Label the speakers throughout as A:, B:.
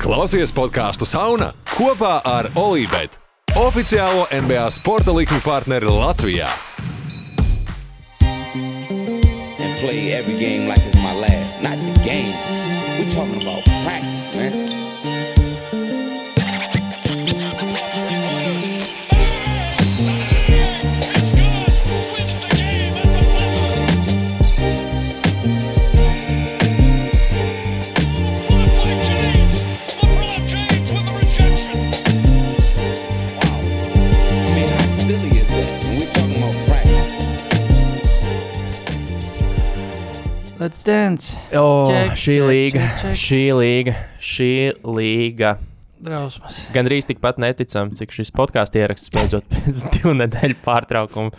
A: Klausies podkāstu Sauna kopā ar Olivetu, oficiālo NBA sporta likuma partneri Latvijā.
B: play every game like it's my last. Not the game. We talking about practice,
C: Let's dance.
D: O,
C: Check,
D: šī
C: check,
D: līga,
C: check, check.
D: šī līga, šī līga.
C: Drausmas.
D: Gan drīz tikpat neticam, cik šis podkāstu ieraksts beidzot pēc divu nedēļu pārtraukuma.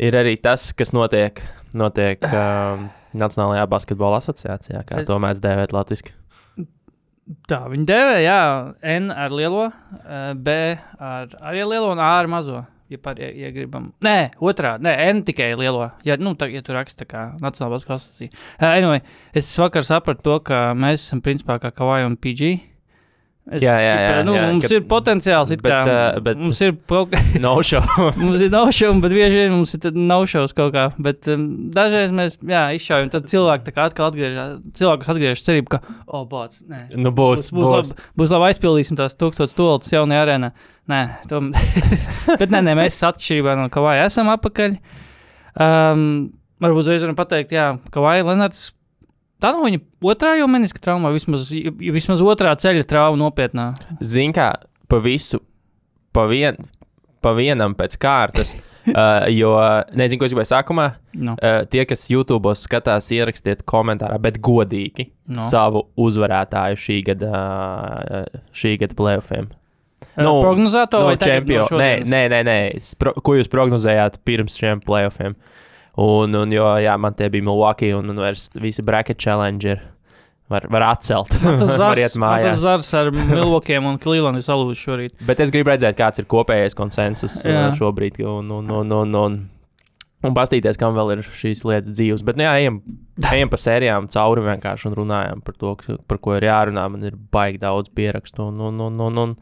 D: Ir arī tas, kas notiek, notiek um, Nacionālajā basketbola asociācijā, kā
C: Es-
D: to mēdz dēvēt latviešu.
C: Tā viņi dēvē, jā, N ar lielo, eh, B ar arī lielo un A ar mazo. Ja, par, ja, ja gribam. Nē, otrā, nē, N tikai lielo. Ja, nu, tā, ja tu raksti tā kā Nacionālā basketbola asociācija. Uh, anyway, es vakar sapratu to, ka mēs esam principā kā Kavai un PG. Es,
D: Jā, jā, jā,
C: nu,
D: jā,
C: mums
D: ka-
C: ir potenciāls, it
D: bet,
C: kā.
D: eh, bet-
C: mums ir kaut kā.
D: No show.
C: Mums ir no-show, bet bieži vien mums ir tad no-shows kaut kā. Bet um, dažreiz mēs jā, izšaujam, tad cilvēki atkal atgriežas. Cilvēkus atgriežas cerību, ka, oh, bāc, nē.
D: nu, būs,
C: Būs, būs,
D: būs.
C: labi, būs labi aizpildīsim tās tūkstošas stultas jaunajā arēnā. Nē, tom... bet nē, nē, mēs atšķirībā no Kavaja esam apakaļ. Um, varbūt uzreiz varam pateikt, jā, Kavaja Lenards. Tā nav viņa otrā jau meniska trauma, vismaz, vismaz otrā ceļa trauma nopietnā.
D: Zini, kā pa visu, pa, vien, pa vienam pēc kārtas. uh, jo nezinu, ko es gribēju sākumā.
C: No.
D: Uh, tie, kas YouTube skatās, ierakstiet komentārā, bet godīgi
C: No.
D: no. savu uzvarētāju šī gada, uh, šī gada playoffiem.
C: Nu, Prognozēto
D: no
C: vai
D: čempionu.
C: no
D: nē, nē, nē, nē. Pro, ko jūs prognozējāt pirms šiem playoffiem? Un, un jo, jā, man tie bija Milwaukee un, un vairs visi bracket challenger. Var, var atcelt.
C: Tas
D: var
C: zars, ar Milvokiem un Clevelandu salūzu šorīt.
D: Bet es gribu redzēt, kāds ir kopējais konsensus
C: Jā.
D: uh, šobrīd. Un, un, un, un, un, un paskatīties, kam vēl ir šīs lietas dzīves. Bet, nu, jā, ejam, ejam pa sērijām cauri vienkārši un runājam par to, par ko ir jārunā. Man ir baigi daudz pierakstu. Un, un, un, un, un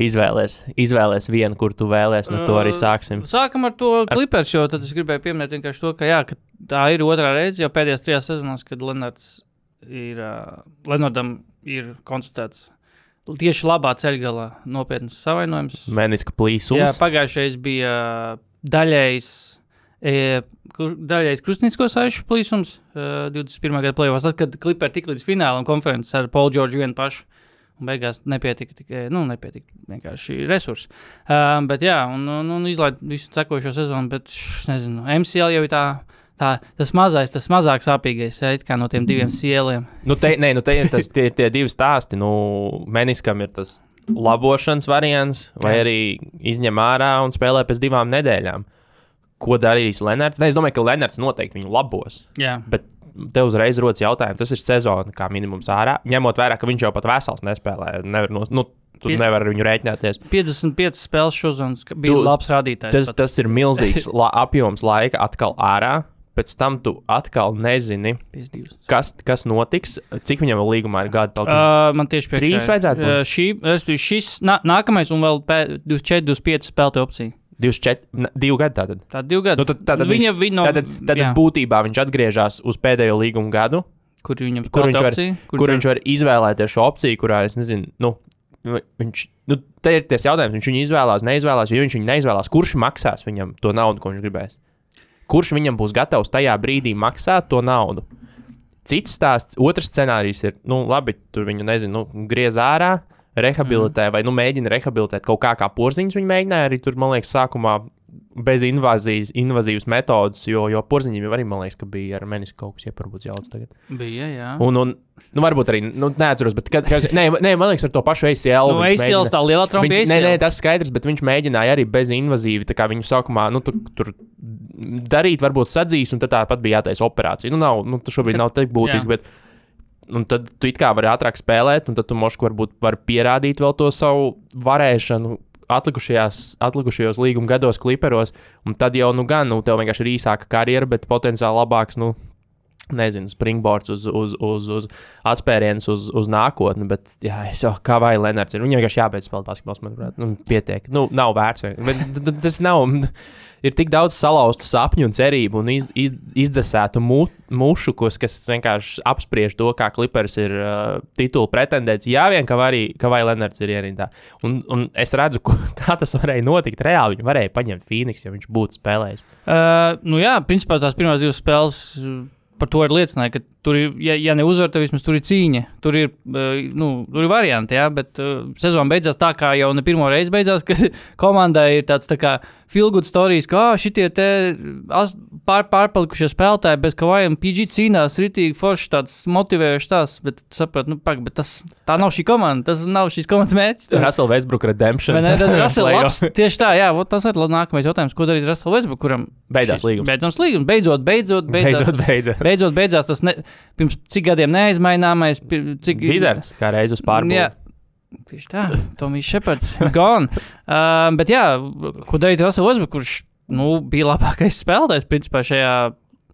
D: izvēlēs, izvēlēs vienu, kur tu vēlēsies. No to arī sāksim.
C: Sākam ar to klipers, jo tad es gribēju pieminēt vienkārši to, ka, jā, ka tā ir otrā reize jau pēdējās trijās sezonās, kad Lenards ir, uh, Lenardam ir konstatēts tieši labā ceļgalā nopietnas savainojums.
D: Mēnesis
C: Jā,
D: plīsums.
C: pagājušais bija daļējs. E, daļējais krustniecisko saišu plīsums uh, 21. gada plēvos, tad, kad kliperi tik līdz finālam konferences ar Paulu Džordžu vienu pašu. Beigās nepietika tikai nu, nepietika vienkārši resursi. Um, bet, jā, un, un, un izlaiž visu sekojošo sezonu. Bet, š, nezinu, MCL jau ir tā, tā, tas mazais, tas mazāk sāpīgais, ja, no tiem diviem sieliem.
D: Nu, te, nē, nu, te ir tas, tie, tie divi stāsti. Nu, Meniskam ir tas labošanas variants, vai
C: Jā.
D: arī izņem ārā un spēlē pēc divām nedēļām. Ko darīs Lenards? Ne, es domāju, ka Lenards noteikti viņu labos.
C: Jā.
D: Bet te uzreiz rodas jautājums, tas ir sezona kā minimums ārā. Ņemot vērā, ka viņš jau pat vesels nespēlē, nevar, nos, nu, tu
C: Pie-
D: nevari ar viņu rēķināties.
C: 55 spēles šozonas bija
D: Tu-
C: labs rādītājs.
D: Tas,
C: pat.
D: tas ir milzīgs la, apjoms laika atkal ārā. Pēc tam tu atkal nezini,
C: 52.
D: kas, kas notiks, cik viņam vēl līgumā ir gadi. palikuši.
C: Uh, man tieši priekšā
D: Trīs vajadzētu būt?
C: Uh, šī, šis nā, nākamais un vēl pē- 24, 25 spēlēta opcija.
D: 24, ne, divi gadi tātad.
C: Tā divi gadi.
D: Nu, tad, tātad
C: viņa,
D: viņš,
C: no,
D: tātad, tātad
C: jā,
D: būtībā viņš atgriežas uz pēdējo līguma gadu,
C: kur viņam
D: kur viņš var-
C: opcija,
D: kur, kur viņš var izvēlēties šo opciju, kurā es nezinu, nu, viņš, nu, te ir tas jautājums, viņš viņu izvēlās, neizvēlās, jo viņš viņu neizvēlās, kurš maksās viņam to naudu, ko viņš gribēs. Kurš viņam būs gatavs tajā brīdī maksāt to naudu? Cits stāsts, otrs scenārijs ir, nu, labi, tur viņu nezinu, nu, griez ārā, rehabilitē, mm. vai nu mēģina rehabilitēt kaut kā, kā porziņš viņa mēģināja arī tur, man liekas, sākumā bez invāzijas, invazīvas metodas, jo, jo porziņiem jau arī, man liekas, ka bija ar menisku kaut kas ieparbūt jauts tagad.
C: Bija, jā.
D: Un, un nu, varbūt arī, nu, neatceros, bet, kad, kad, nē, nē, man liekas, ar to pašu ACL.
C: Nu, ACL
D: mēģina-
C: tā lielā
D: Viņš, nē, nē, tas skaidrs, bet viņš mēģināja arī bez invazīvi. tā kā Viņu sākumā nu, tur, tur darīt, varbūt sadzīs, un tad tāpat bija jātaisa operācija. Nu, nav, nu, tas šobrīd
C: Tad-
D: nav tik būtiski,
C: jā.
D: bet un tad tu it kā vari ātrāk spēlēt, un tad tu mošku varbūt var pierādīt vēl to savu varēšanu. Atlikušajos līguma gados, kliperos, un tad jau, nu, gan, nu, tev vienkārši ir īsāka karjera, bet potenciāli labāks, nu, nezinu, springboards uz, uz, uz, uz atspērienus uz, uz nākotni. Bet, jā, es jau kā vai Lenards ir. Viņam vienkārši jābeidz spēlēt basketbolu, manuprāt. Nu, pietiek. Nu, nav vērts. Bet, tas nav. Ir tik daudz salauztu sapņu un cerību un iz, iz, izdzēsētu mu, mušu, kas, vienkārši apspriež to, kā klipers ir uh, titula pretendents. Jā, vien ka arī, ka vai Lenards ir ierindā. Un, un es redzu, ko, kā tas varēja notikt. Reāli viņi varēja paņemt Phoenix, ja viņš būtu spēlējis.
C: Uh, nu jā, principā tās pirmās divas spēles uh, par to ir liecināja, ka tur ir, ja, ja ne uzvar, tad vismaz tur ir cīņa. Tur ir, uh, nu, tur ir varianti, jā, bet uh, sezona beidzās tā, kā jau ne pirmo reizi beidzās, kad komandai ir tāds tā kā feel good stories, ka ah, šitie pār, pārpalikušie spēlētāji bez kavājiem PG cīnās, ritīgi forši tāds motivējošs tās, bet saprat, nu, pak, bet tas, tā nav šī komanda, tas nav šīs komandas mērķis.
D: Russell Westbrook redemption.
C: Ne? Russell labs, tieši tā, jā, tas ir nākamais jautājums, ko darīt Russell Westbrook, kuram
D: Beidzās līgums.
C: Beidzams līgums, beidzot, beidzot, beidzās.
D: Beidzot, beidzot.
C: Beidzot, beidzās tas ne, pirms cik gadiem neizmaināmais. pir- Cik,
D: Vizards kā reiz uz pārbaudu.
C: Tieši tā, Tomijs Šepards, gone. Uh, bet jā, Russell Westbrook, kurš nu, bija labākais spēlētājs principā šajā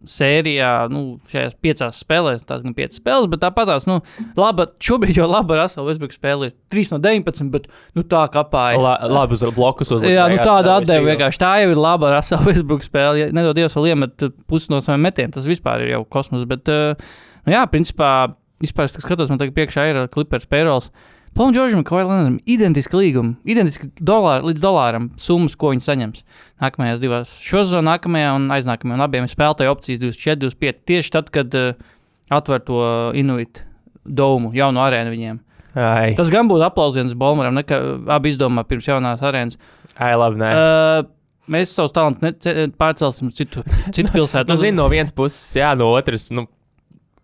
C: sērijā, nu, šajās piecās spēlēs, tās gan piecas spēles, bet tāpat tās, nu, laba, šobrīd jau laba Russell Westbrook spēle ir 3 no 19, bet, nu, tā kapāja.
D: La, labi, uz blokus uzlikt.
C: Jā, nu tāda
D: vistīgo.
C: vienkārši. Tā jau ir laba Rasela Westbrook spēle. Ja nedod Dievs, vēl iemet pusi no saviem metieniem. Tas vispār ir jau kosmos. Bet, uh, nu jā, principā, vispār es skatos, man tagad priekšā ir Clippers payroll. Polam Džordžam, Kavailanam, identiski līgumi, identiski dolāri, līdz dolāram summas, ko viņi saņems. Nākamajās divās šo sezonā, nākamajā un aiznākamajā, un abiem ir spēlētāju opcijas 24, 25. Tieši tad, kad uh, atver to Inuit domu, jaunu arēnu viņiem.
D: Ai,
C: Tas gan būtu aplausiens Bolmaram, nekā abi izdomā pirms jaunās arēnas.
D: ai, labi, nē.
C: Uh, mēs savus talantus pārcelsim uz citu, citu pilsētu.
D: Nu, zini, no vienas puses, jā, no otras, nu,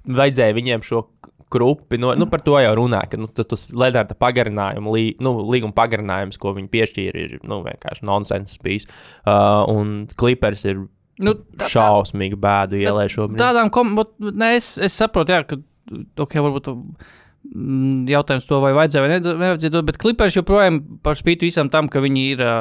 D: vajadzēja viņiem šo k- grupi, no, nu, par to jau runā, ka, nu, tas, tas Ledārta pagarinājumu, lī, nu, līguma pagarinājums, ko viņi piešķīra, ir, nu, vienkārši nonsens bijis. Uh, un Clippers ir
C: nu, tā,
D: šausmīgi bēdu ielē šobrīd.
C: tādām kombinācijām, es, es saprotu, jā, ka, ok, varbūt. mm, Jautājums to, vai vajadzēja vai ne- nevajadzēja dot, bet Clippers joprojām par spīti visam tam, ka viņi ir, ā,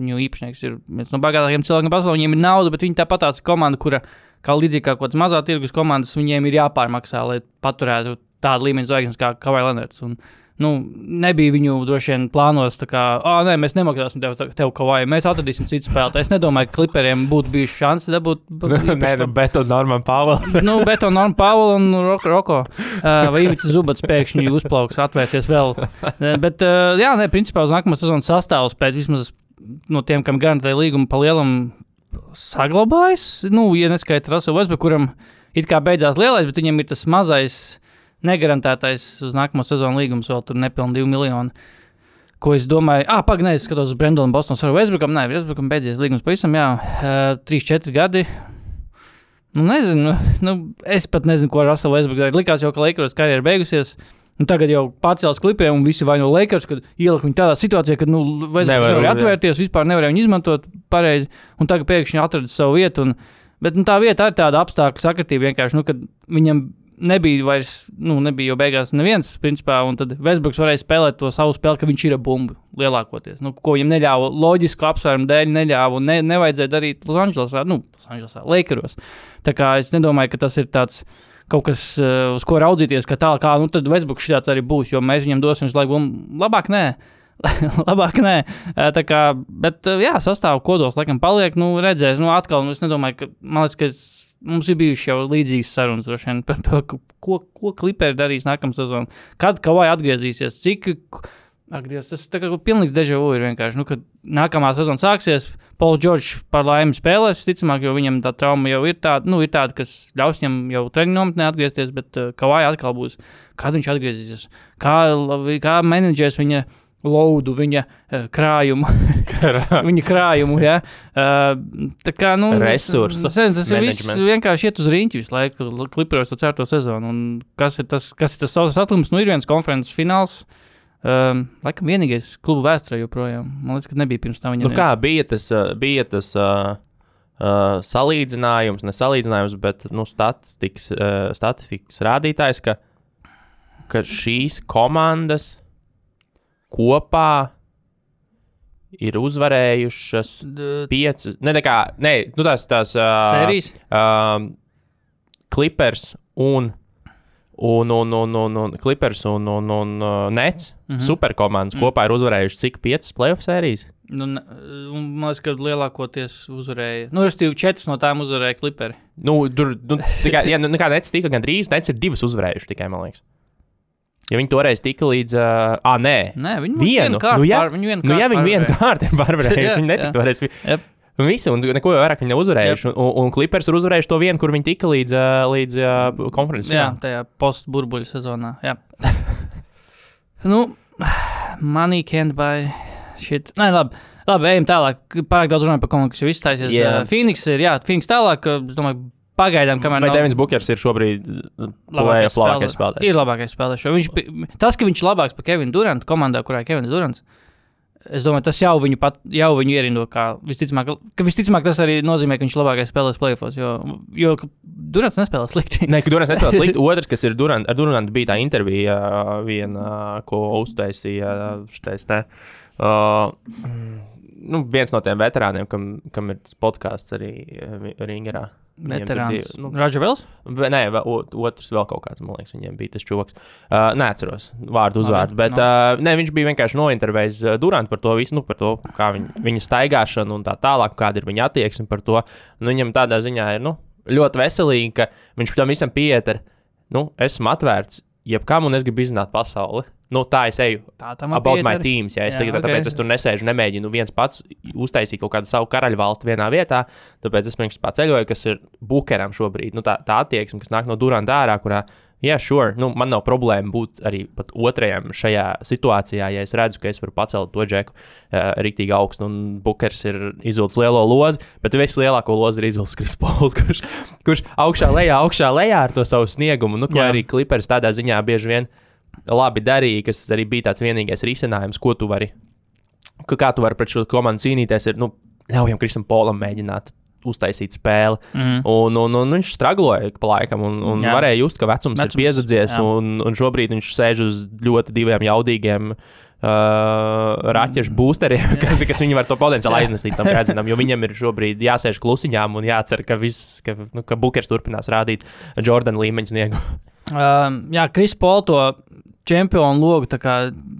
C: viņu īpašnieks ir viens no bagātākajiem cilvēkiem pasaulē, viņiem ir nauda, bet viņi tāpat tāds komanda, kura, kā līdzīgi kā kaut kāds mazā tirgus komandas, viņiem ir jāpārmaksā, lai paturētu tādu līmeņa zvaigznes kā Kavai Lenards. Un, Nu, nebija viņu droši vien plānos, kā, ah, nē, mēs nemaksāsim tev, tev kavai, mēs atradīsim citu spēlētāju. Es nedomāju, ka kliperiem būtu bijuši šansi dabūt.
D: Nē, nu, bet un Norman Powell.
C: nu, bet un Norma Pāvila un Roko, Roko uh, vai Ivica Zubats pēkšņi uzplauks, atvērsies vēl. Bet, uh, jā, nē, principā uz nākamā sezonas sastāvs pēc vismaz no tiem, kam garantēja līgumu pa lielam saglabājas. Nu, ja neskaita Russell Westbrook, kuram it kā beidzās lielais, bet viņam ir tas mazais negarantētais uz nākamo sezonu līgums, vēl tur nepilnīgi 2 miljoni. Ko es domāju, ah, pagaidi, es skatos uz Brendonu Bostonas ar Westbrookam. Nē, Westbrookam beidzies līgums pavisam, jā, uh, 3-4 gadi. Nu, nezinu, nu, es pat nezinu, ko Russell Westbrook darīja. Likās jau, ka Lakers karjera beigusies. Un tagad jau pacēlās klipiem, un visi vaino Lakers, kad ielika viņu tādā situācijā, ka nu,
D: Nevar, jā.
C: atvērties, vispār nevarēja viņu izmantot pareizi. Un tagad pēkšņi atrada savu vietu. Un, bet nu, tā vieta ir tāda apstākļu sakritība vienkārši, nu, kad viņam nebija vairs, nu, nebija jau beigās neviens, principā, un tad Westbrooks varēja spēlēt to savu spēli, ka viņš ir bumbu lielākoties. Nu, ko viņam neļāva loģisku apsvērumu dēļ, neļāva ne, nevajadzēja darīt Losandželosā, nu, Losandželosā, Lakeros. Tā kā es nedomāju, ka tas ir tāds. Kaut kas, uh, uz ko raudzīties, ka tā kā, nu, tad Westbrooks šāds arī būs, jo mēs viņam dosim visu laiku, bumbu. labāk nē, labāk nē. Eh, Tā kā, bet, eh, jā, sastāvā kodols, laikam, paliek. Nu, redzēs, nu, atkal, nu, es nedomāju, ka, man liekas, ka es, mums ir bijušas jau līdzīgas sarunas vien par to, ko, ko kliperi darīs nākamā sezonā. Kad Kavai atgriezīsies, cik. Ak, Dievs, tas tā kā pilnīgs deja vu ir vienkārši. Nu, kad nākamā sezona sāksies, Pauls Čorčs par laimi spēlēs, visticamāk, jo viņam tā trauma jau ir tāda, nu, ir tāda kas ļaus viņam jau treniņu nometnē atgriezties, bet uh, Kavai atkal būs, kad viņš atgriezīsies, kā, kā menedžēs viņa laudu, viņa uh, krājumu, viņa krājumu. Ja? Uh, tā kā nu,
D: Resursu
C: Tas, tas, viss vienkārši iet uz rīņķi visu laiku, kliprojot to certo sezonu. Un kas ir tas, kas ir tas savs atlums? Nu, ir viens konferences fināls. Um, laikam vienīgais klubu vēsturē joprojām. Man liekas, ka nebija pirms tam viņa.
D: Nu, kā bija tas, bija tas uh, uh, salīdzinājums, ne salīdzinājums, bet nu, statistikas, uh, statistikas rādītājs, ka, ka šīs komandas kopā ir uzvarējušas piecas, ne, tā kā, ne, nu, tās, tās uh,
C: Sērijas?
D: Um, Clippers un. Un, un, un, un, un Clippers un, un, un uh, Nets mm. -hmm. superkomandas mm. kopā ir uzvarējuši cik piecas playoff sērijas?
C: Nu, man liekas, ka lielākoties uzvarēja. Nu, respektīvi, četras no tām uzvarēja kliperi.
D: Nu, tur nu, tikai, ja, nu, nekā Nets tika gandrīz, Nets ir divas uzvarējuši tikai, man liekas. Ja viņi toreiz tika līdz. Uh, ah, nē,
C: Nē, viņi
D: vienu.
C: kārtu
D: nu, ja,
C: pār- viņi vienu
D: nu,
C: kārtu
D: viņi vienu
C: pārvarēja.
D: kārtu ir pārvarējuši,
C: Jā,
D: viņi netika
C: jā.
D: toreiz.
C: Jep.
D: Un visi, un neko vairāk viņi nav uzvarējuši. Un, un, un Clippers ir uzvarējuši to vienu, kur viņi tika līdz, uh, līdz uh, konferences
C: Jā, tajā post-burbuļu sezonā. Jā. nu, money can't buy shit. Nē, labi. Labi, ejam tālāk. Pārāk daudz runājam par jau izstāsies.
D: Jā.
C: Yeah. Phoenix ir, jā, Phoenix tālāk. uh, Es domāju, pagaidām, kamēr
D: Vai
C: nav
D: Devins Bukers ir šobrīd
C: labākais
D: labākais
C: spēlē-
D: spēlētājs?
C: Ir labākais spēlētājs. Viņš, tas, ka viņš ir labāks par Kevinu Durantu komandā, kurā ir Kevins Durants. Es domāju, tas jau viņu, pat, jau viņu ierindo. kā Visticamāk, ka visticamāk tas arī nozīmē, ka viņš labākais spēlētājs playoffs. Jo, jo Durants nespēlē slikti.
D: Nē, ka Durants nespēlē slikti. Otrs, kas ir Durants, ar Durantu bija tā intervija, uh, viena, ko uztaisīja šitais te. Uh, nu, viens no tiem veterāniem, kam, kam ir tas podkāsts arī. Viņiem tur
C: Veterāns.
D: nu,
C: Raža Vels?
D: Vai, nē, o- otrs vēl kaut kāds, man liekas, viņiem bija tas čūlis. Uh, neatceros vārdu uzvārdu, bet
C: no.
D: uh, ne, viņš bija vienkārši nointervējis Durantu par to visu, nu, par to, kā viņa, viņa staigāšana un tā tālāk, kāda ir viņa attieksme par to. Nu, viņam tādā ziņā ir nu, ļoti veselīgi, ka viņš tam visam pieiet ar, nu, esmu atvērts jebkam un es gribu izzināt pasauli. Nu, tā es eju.
C: Tā tam
D: About my teams, ja es
C: Jā,
D: tagad,
C: ok.
D: tāpēc es tur nesēžu, nemēģinu viens pats uztaisīt kaut kādu savu karaļvalstu vienā vietā. Tāpēc es vienkārši paceļoju, kas ir bukeram šobrīd. Nu, tā, tā attieksme, kas nāk no Duranta ārā, kurā, jā, sure, nu, man nav problēma būt arī pat otrajam šajā situācijā, ja es redzu, ka es varu pacelt to džeku uh, rītīgi augstu. Un bukers ir izvilcis lielo lozi, bet vislielāko lozi ir izvilcis Krispols, kurš, kurš augšā lejā, augšā lejā ar to savu sniegumu. Nu, ko
C: Jā.
D: arī klipers tādā ziņā bieži vien labi darīja, kas arī bija tāds vienīgais risinājums, ko tu vari, ka, kā tu vari pret šo komandu cīnīties. Ir, nu, ļaujam Krisam Polam mēģināt uztaisīt spēli. Mm. Un, un, un viņš stragloja pa laikam, un, un
C: Jā.
D: varēja just, ka vecums, vecums ir piezadzies,
C: jā.
D: un, un šobrīd viņš sēž uz ļoti diviem jaudīgiem. Uh, raķešu būsteriem, kas, kas viņu var to potenciāli aiznest līdz tam redzinam, jo viņam ir šobrīd jāsēž klusiņām un jācer, ka, viss, ka, nu, ka Bukers turpinās rādīt Jordana līmeņa sniegu.
C: Um, jā, Kris Pols to čempionu logu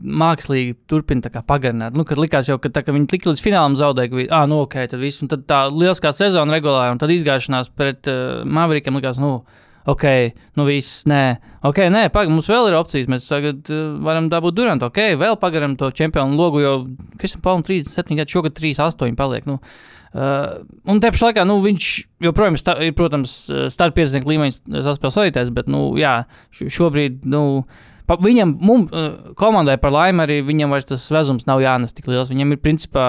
C: mākslīgi turpina pagarināt. Nu, kad likās jau, ka, tā, ka viņi tik līdz finālam zaudēja, ka ah, nu, ok, tad viss. Un tad tā lieliskā sezona regulāri, un tad izgāšanās pret uh, Maverikiem likās, nu, ok, nu viss, nē, ok, nē, pagaidi, mums vēl ir opcijas. Mēs tagad uh, varam dabūt Durantu, ok, vēl pagarinām to čempionu logu, jo Kristam Paulam 37 gadi, šogad 38 paliek. Nu, Uh, un te pašā laikā nu, viņš joprojām sta, ir, protams, starp 50 līmeņa saspēles vadītājs, bet, nu, jā, šobrīd, nu, pa, viņam, mum, uh, komandai par laimi arī viņam vairs tas vezums nav jānes tik liels. Viņam ir, principā,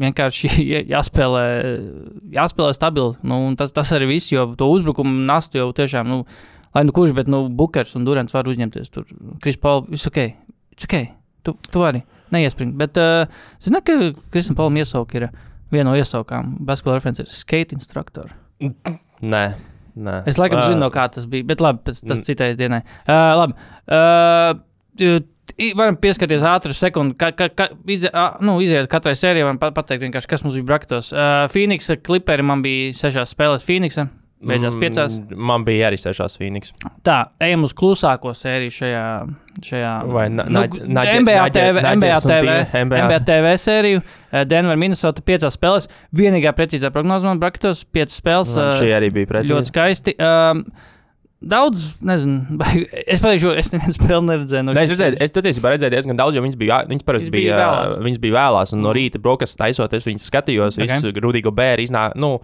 C: vienkārši jā- jāspēlē, jāspēlē stabili. Nu, tas, tas arī viss, jo to uzbrukumu nastu jau tiešām, nu, lai nu kurš, bet, nu, Bukers un Durants var uzņemties tur. Kris Paul, viss ok, it's ok, tu, tu vari neiespringt. Bet, uh, zini, ka Kristam Paulam iesauka ir viena no iesaukām. Basketbola referents ir skate instructor.
D: Nē, nē.
C: Es laikam
D: Ā,
C: zinu, no kā tas bija, bet labi, tas
D: Mm.
C: citai dienai. Uh, labi. Uh, Varam pieskarties ātri sekundi, ka, ka, ka izie, a, nu, iziet katrai sērijai, varam pa- pateikt, kas mums bija braktos. Uh, Phoenixa kliperi man bija sešās spēlēs Phoenixa, beidzās piecās.
D: Mm, Man bija arī sešās Phoenix.
C: Tā, ejam uz klusāko sēriju šajā. šajā
D: Vai
C: nu,
D: Naģe-
C: TV,
D: un
C: TV.
D: NBA
C: TV sēriju. Eh, Denver, Minnesota, piecās spēlēs. Vienīgā precīzā prognoze man braktos, piecas spēles.
D: Man
C: eh,
D: Šī arī bija
C: ļoti
D: precīzi.
C: skaisti. Um, daudz, nezinu, es pateikšu, es nevienu spēli neredzēju. No
D: Nē, es redzēju, es patiesībā redzēju diezgan daudz, jo viņas bija, viņas parasti
C: bija
D: bija,
C: vēlās.
D: viņas bija vēlās, un no rīta brokastu taisot, es viņas skatījos,
C: Ok.
D: okay. visu Rudīgo bēru iznā, nu,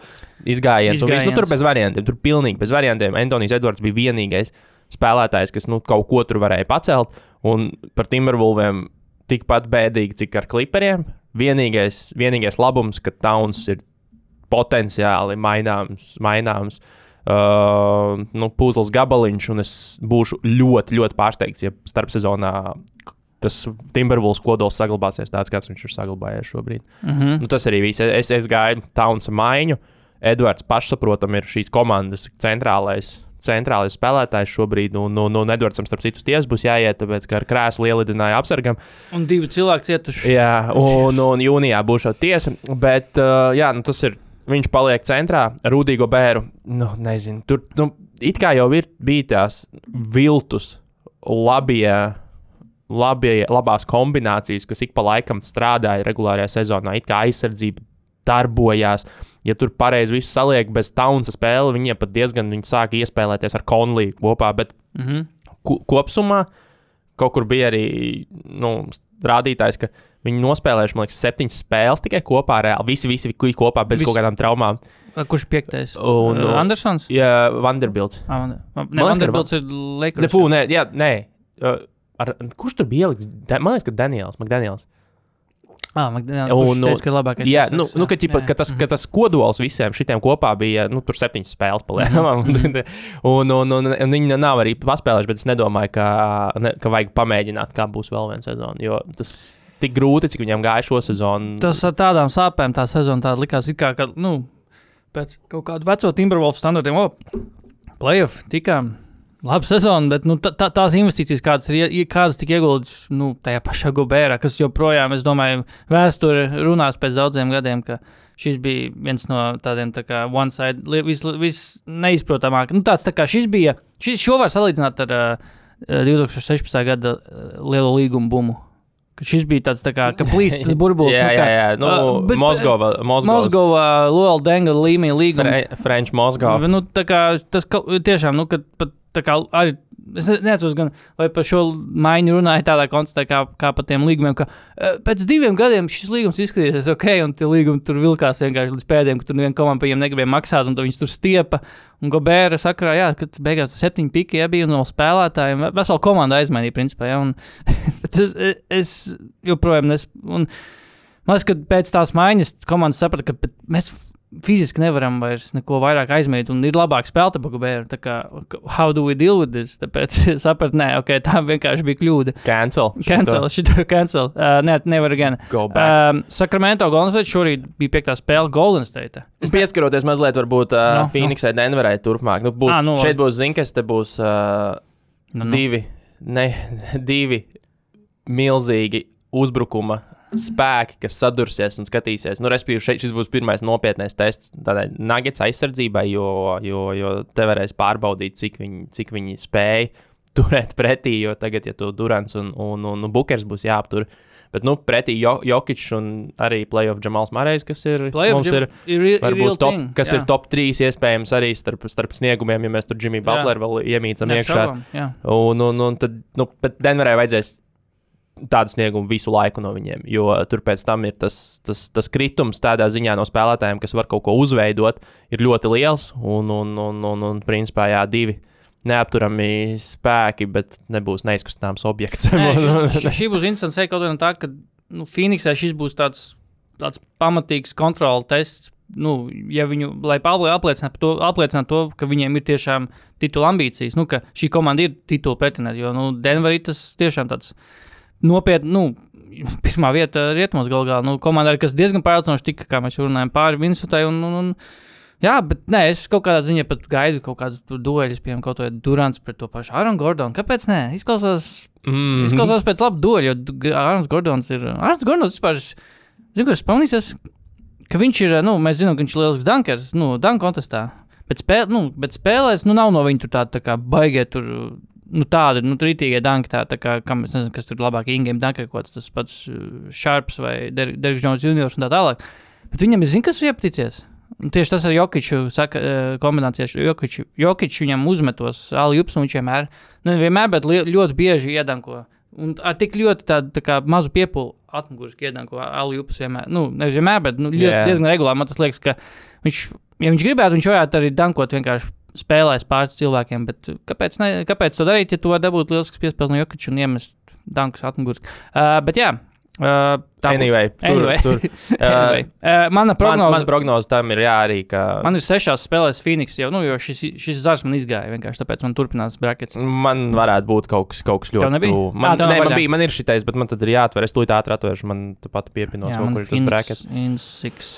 D: izgājiens, un viss, nu, tur
C: Izgājiens.
D: bez variantiem, tur pilnīgi bez variantiem. Antonijs Edvards bija vienīgais spēlētājs, kas, nu, kaut ko tur varēja pacelt, un par Timberwolviem tikpat bēdīgi, cik ar kliperiem. Vienīgais, vienīgais labums, ka Towns ir potenciāli maināms, maināms uh, nu, puzles gabaliņš, un es būšu ļoti, ļoti pārsteigts, ja starpsezonā tas Timberwolves kodols saglabāsies tāds, kāds viņš ir saglabājies šobrīd.
C: Mm -hmm.
D: Nu, tas arī viss. Es, es gāju Taunsa maiņu. Edvards pašsaprotami ir šīs komandas centrālais. Centrālais spēlētājs šobrīd, un, un, un Edvardsam, starp citu, tiesas būs jāiet, tāpēc, ka ar krēslu ielidināja apsargam.
C: Un divi cilvēki cietuši.
D: Jā, un, un jūnijā būs šī tiesa. Bet, uh, jā, nu, tas ir. Viņš paliek centrā ar Rudīgo bēru. Nu, nezinu, tur nu, it kā jau ir bija tās viltus, labie, labie, labās kombinācijas, kas ik pa laikam strādāja regulārajā sezonā. It kā aizsardzība darbojās. Ja tur pareizi viss saliek bez taunsa spēle, viņiem pat diezgan viņi sāka iespēlēties ar Konliju kopā. Bet
C: Mm -hmm.
D: ko- kopumā kaut kur bija arī nu, rādītājs, ka viņi nospēlējuši, man liekas, septiņas spēles tikai kopā. Reāli. Visi, visi bija kopā bez
C: Visi.
D: kaut kādām traumām.
C: Kurš piektais?
D: Un-
C: Uh, Andersons?
D: Ja Vanderbilts.
C: Ah, Van- Van-
D: Man liekas,
C: Ne,
D: ka
C: Vanderbilts ir Lakers.
D: fū, nē, jā, nē. Uh, Ar, kurš tur bija ielikts? Da- Man liekas, ka Daniels. McDaniels.
C: Ah, McDaniels.
D: Un, nu,
C: teica, ka labākais
D: Jā, nu, nu, ka, ķipa,
C: jā.
D: ka, tas, ka tas kodols visiem šitiem kopā bija nu, tur septiņas spēles. Palielam, un, un, un, un viņi nav arī paspēlējuši, bet es nedomāju, ka, ne, ka vajag pamēģināt, kā būs vēl viena sezona. Jo tas tik grūti, cik viņam gāja šo sezonu.
C: Tas ar tādām sāpēm tā sezona tāda likās, kā, ka, nu, pēc kaut kāda veco Timberwolves standartiem, o, playoff tikām. Labi sezona, bet nu, tā, tā, tās investīcijas, kādas, ir, kādas tika ieguldītas nu, tajā pašā gobērā, kas joprojām, es domāju, vēsture runās pēc daudziem gadiem, ka šis bija viens no tādiem tā kā one side, li- vis. Nu, tāds tā kā šis bija, šis, šo var salīdzināt ar uh, 2016. gada lielo līgumu bumu. Ka šis bija tāds tā kā, ka plīst tas burbulis.
D: jā,
C: nu,
D: jā, jā. Nu,
C: uh, bet-
D: Mozgova. Mozgova.
C: Mozgovā, Lola Denga līmenī līguma.
D: Fre, French Mozgova.
C: Nu, tā kā tas tiešām, nu, kad pat tā kā arī. Es ne- neatceros, gan, vai par šo maiņu runāja tādā kontekstā, kā, kā par tiem līgumiem, ka eh, pēc diviem gadiem šis līgums izskatīsies ok, un tie līgumi tur vilkās vienkārši līdz pēdējiem, ka tur neviena komanda viņiem negribēja maksāt, un viņus tur stiepa. Un Gobēra sakarā, jā, ka beigās septiņi piki ja, bija no spēlētājiem. Vesela komanda aizmainīja, principā. Ja, un, es, es joprojām nes. Un, Man liekas, ka pēc tās maiņas komandas saprata, ka mēs fiziski nevaram vairs neko vairāk aizmēt, un ir labāk spēlēt par Gobēru. Tā kā, how do we deal with this? Tāpēc es sapratu, nē, ok, tā vienkārši bija kļūda.
D: Cancel.
C: Cancel, šito cancel. Uh, nē, nevar gan.
D: Go back.
C: Um, Sacramento Golden State šorīt bija piektā spēle Golden State.
D: Es pieskaroties mazliet, varbūt uh,
C: No,
D: no, Phoenixai, no. Denverai turpmāk. Nu, būs,
C: Ā, nu,
D: nu, šeit būs Zinkas, te būs uh,
C: Nu,
D: nu,
C: nu.
D: divi, ne, divi milzīgi uzbrukuma spēki, kas sadursies un skatīsies. Nu, respektīvi, šeit šis būs pirmais nopietnais tests tādai nagets aizsardzībai, jo, jo, jo te varēs pārbaudīt, cik viņi, cik viņi spēj turēt pretī. Jo tagad, ja tu Durants un, un, un, un Bukers būs jāaptur, bet nu, pretī jo, Jokic un arī playoff Džamals Marējs, kas ir. Mums
C: ir,
D: ir
C: ir,
D: Varbūt top,
C: thing,
D: kas
C: jā.
D: ir top 3 iespējams arī starp, starp sniegumiem, ja mēs tur Jimmy Butleru vēl iemīcam
C: Jā,
D: iekšā.
C: jā.
D: Un, un, un tad, nu, bet Denverai vajadzēs tādu sniegumu visu laiku no viņiem, jo tur pēc tam ir tas, tas, tas kritums tādā ziņā no spēlētājiem, kas var kaut ko uzveidot, ir ļoti liels. Un, un, un, un, un principā, jā, divi neapturami spēki, bet nebūs neizkustāms objekts.
C: Nē, šis, šī būs interesanta seja kaut kā no tā, ka nu, Phoenixā šis būs tāds, tāds pamatīgs kontrola tests. Nu, ja viņu, lai apliecinātu to, apliecinātu to, ka viņiem ir tiešām titula ambīcijas, nu, ka šī komanda ir titula pretendente, jo nu, Denverī tas tiešām tāds nopietni, nu, pirmā vieta rietumos gal galā, nu, komanda, kas diezgan pārliecinoši tika, kā mēs runājam, pāri Vinsutai un, un, un Jā, bet nē, es kaut kādā ziņā pat gaidu kaut kādus dueļus, piemēram, kaut kādu Durants pret to pašu Āronu Gordonu. Kāpēc? Nē, izklausās
D: Mm,
C: Izklausās pēc laba dueļa, jo Arnēs Gordons ir. Arnēs Gordons vispār, zinu, ka es pamanīju, ka viņš ir, nu, mēs zinām, ka viņš ir lielisks dankers, nu, danku kontestā. Bet, spēl, nu, bet spēlēs, nu, nav no viņa tur tāda tā kā baigie tur. Nu, tāda, nu, rītīgie danki, tā, tā kā, kam nezinu, kas tur labāk ingame dankeri, kaut tas pats Sharps vai Derriks Jones juniors un tā tālāk. Bet viņam ir, zin, kas ir iepaticies. Tieši tas ar Jokiču saka, eh, kombinācijā. Jokiču, Jokiču viņam uzmetos Aljups, un viņš vienmēr, nu, vienmēr, bet li, ļoti bieži iedanko. Un ar tik ļoti tādu tā kā mazu piepūli atmuguriski iedanko Aljups vienmēr. Nu, nevis vienmēr, bet nu, ļoti, yeah. diezgan regulāri. Man tas liekas, ka viņš, ja viņš gribētu, viņš varētu arī dankot vienkārši spēlēs pāris cilvēkiem, bet kāpēc, ne, kāpēc to darīt, ja tu vari dabūt lielisks piespēles no Jokiča un iemest dankus atmuguriski? Uh, bet jā, uh, tā būs.
D: Anyway, tur,
C: Anyway.
D: tur,
C: Anyway. Uh, mana
D: man,
C: prognoze.
D: man prognoze tam ir jā, arī, ka
C: Man ir sešās spēlēs Phoenix jau, nu, jo šis, šis zars man izgāja vienkārši tāpēc man turpinās brackets.
D: Man varētu būt kaut kas, kaut kas ļoti.
C: Ā,
D: Man,
C: nav
D: nē, man bija, man ir šitais, bet man tad ir jāatver. Es tūlīt ātri atvēršu, man pat piepinos
C: Jā, man
D: kur ir tas brackets.